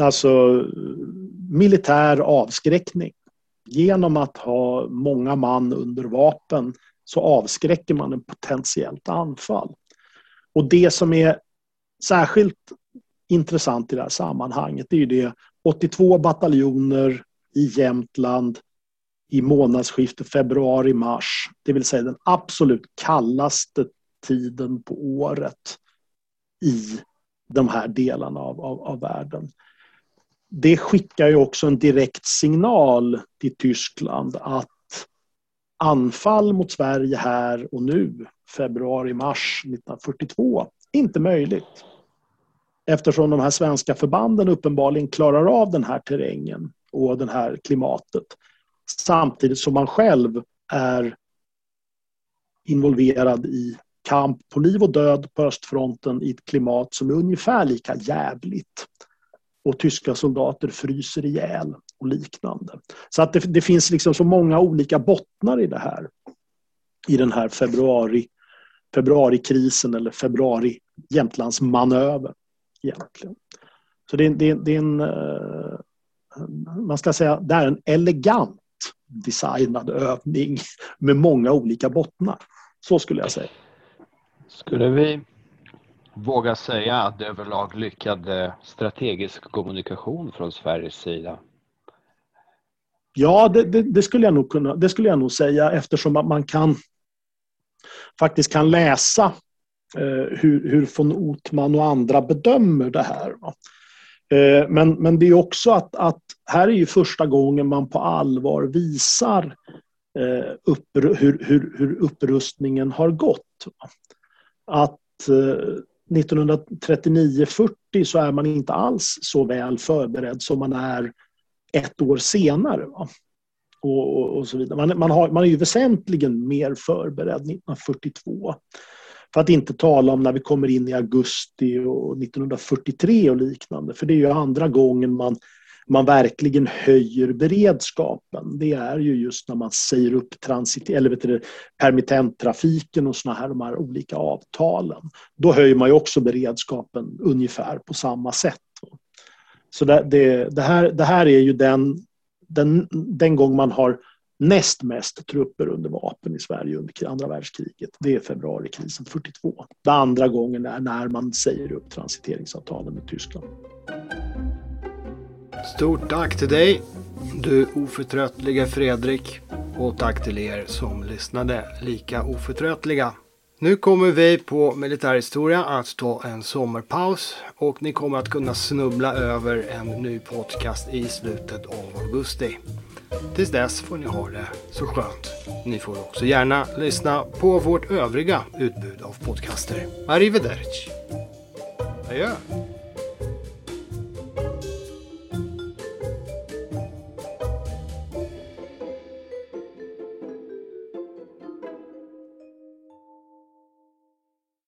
Alltså militär avskräckning. Genom att ha många man under vapen så avskräcker man en potentiellt anfall. Och det som är särskilt intressant i det här sammanhanget är ju det 82 bataljoner i Jämtland i månadsskiftet februari-mars, det vill säga den absolut kallaste tiden på året i de här delarna av, av, av världen. Det skickar ju också en direkt signal till Tyskland att anfall mot Sverige här och nu, februari-mars 1942, inte möjligt. Eftersom de här svenska förbanden uppenbarligen klarar av den här terrängen och det här klimatet. Samtidigt som man själv är involverad i kamp på liv och död på östfronten i ett klimat som är ungefär lika jävligt. Och tyska soldater fryser ihjäl och liknande. Så att det, det, finns liksom så många olika bottnar i det här. I den här februari, februarikrisen eller februari Jämtlandsmanövern egentligen. Så det, det, det är en eh, man ska säga, det är en elegant designad övning med många olika bottnar. Så skulle jag säga. Skulle vi våga säga att det överlag lyckad strategisk kommunikation från Sveriges sida? Ja, det, det, det, skulle jag nog kunna, det skulle jag nog säga eftersom man kan faktiskt kan läsa eh, hur, hur von Otman och andra bedömer det här. Eh, men, men det är också att, att här är ju första gången man på allvar visar eh, upp, hur, hur, hur upprustningen har gått. Att eh, 1939-40 så är man inte alls så väl förberedd som man är ett år senare. Och, och, och, så vidare. Man, man, har, man är ju väsentligen mer förberedd 1942. För att inte tala om när vi kommer in i augusti och 1943 och liknande. För det är ju andra gången man, man verkligen höjer beredskapen. Det är ju just när man säger upp transit, eller vet du, permittenttrafiken och såna här, de här olika avtalen. Då höjer man ju också beredskapen ungefär på samma sätt. Så det, det, det här, det här är ju den, den, den gång man har näst mest trupper under vapen i Sverige under andra världskriget. Det är februarikrisen 42. Den andra gången är när man säger upp transiteringsavtalen med Tyskland. Stort tack till dig, du oförtröttliga Fredrik. Och tack till er som lyssnade lika oförtröttliga. Nu kommer vi på militärhistoria att ta en sommarpaus och ni kommer att kunna snubbla över en ny podcast i slutet av augusti. Tills dess får ni ha det så skönt. Ni får också gärna lyssna på vårt övriga utbud av podcaster. Arrivederci. Adjö.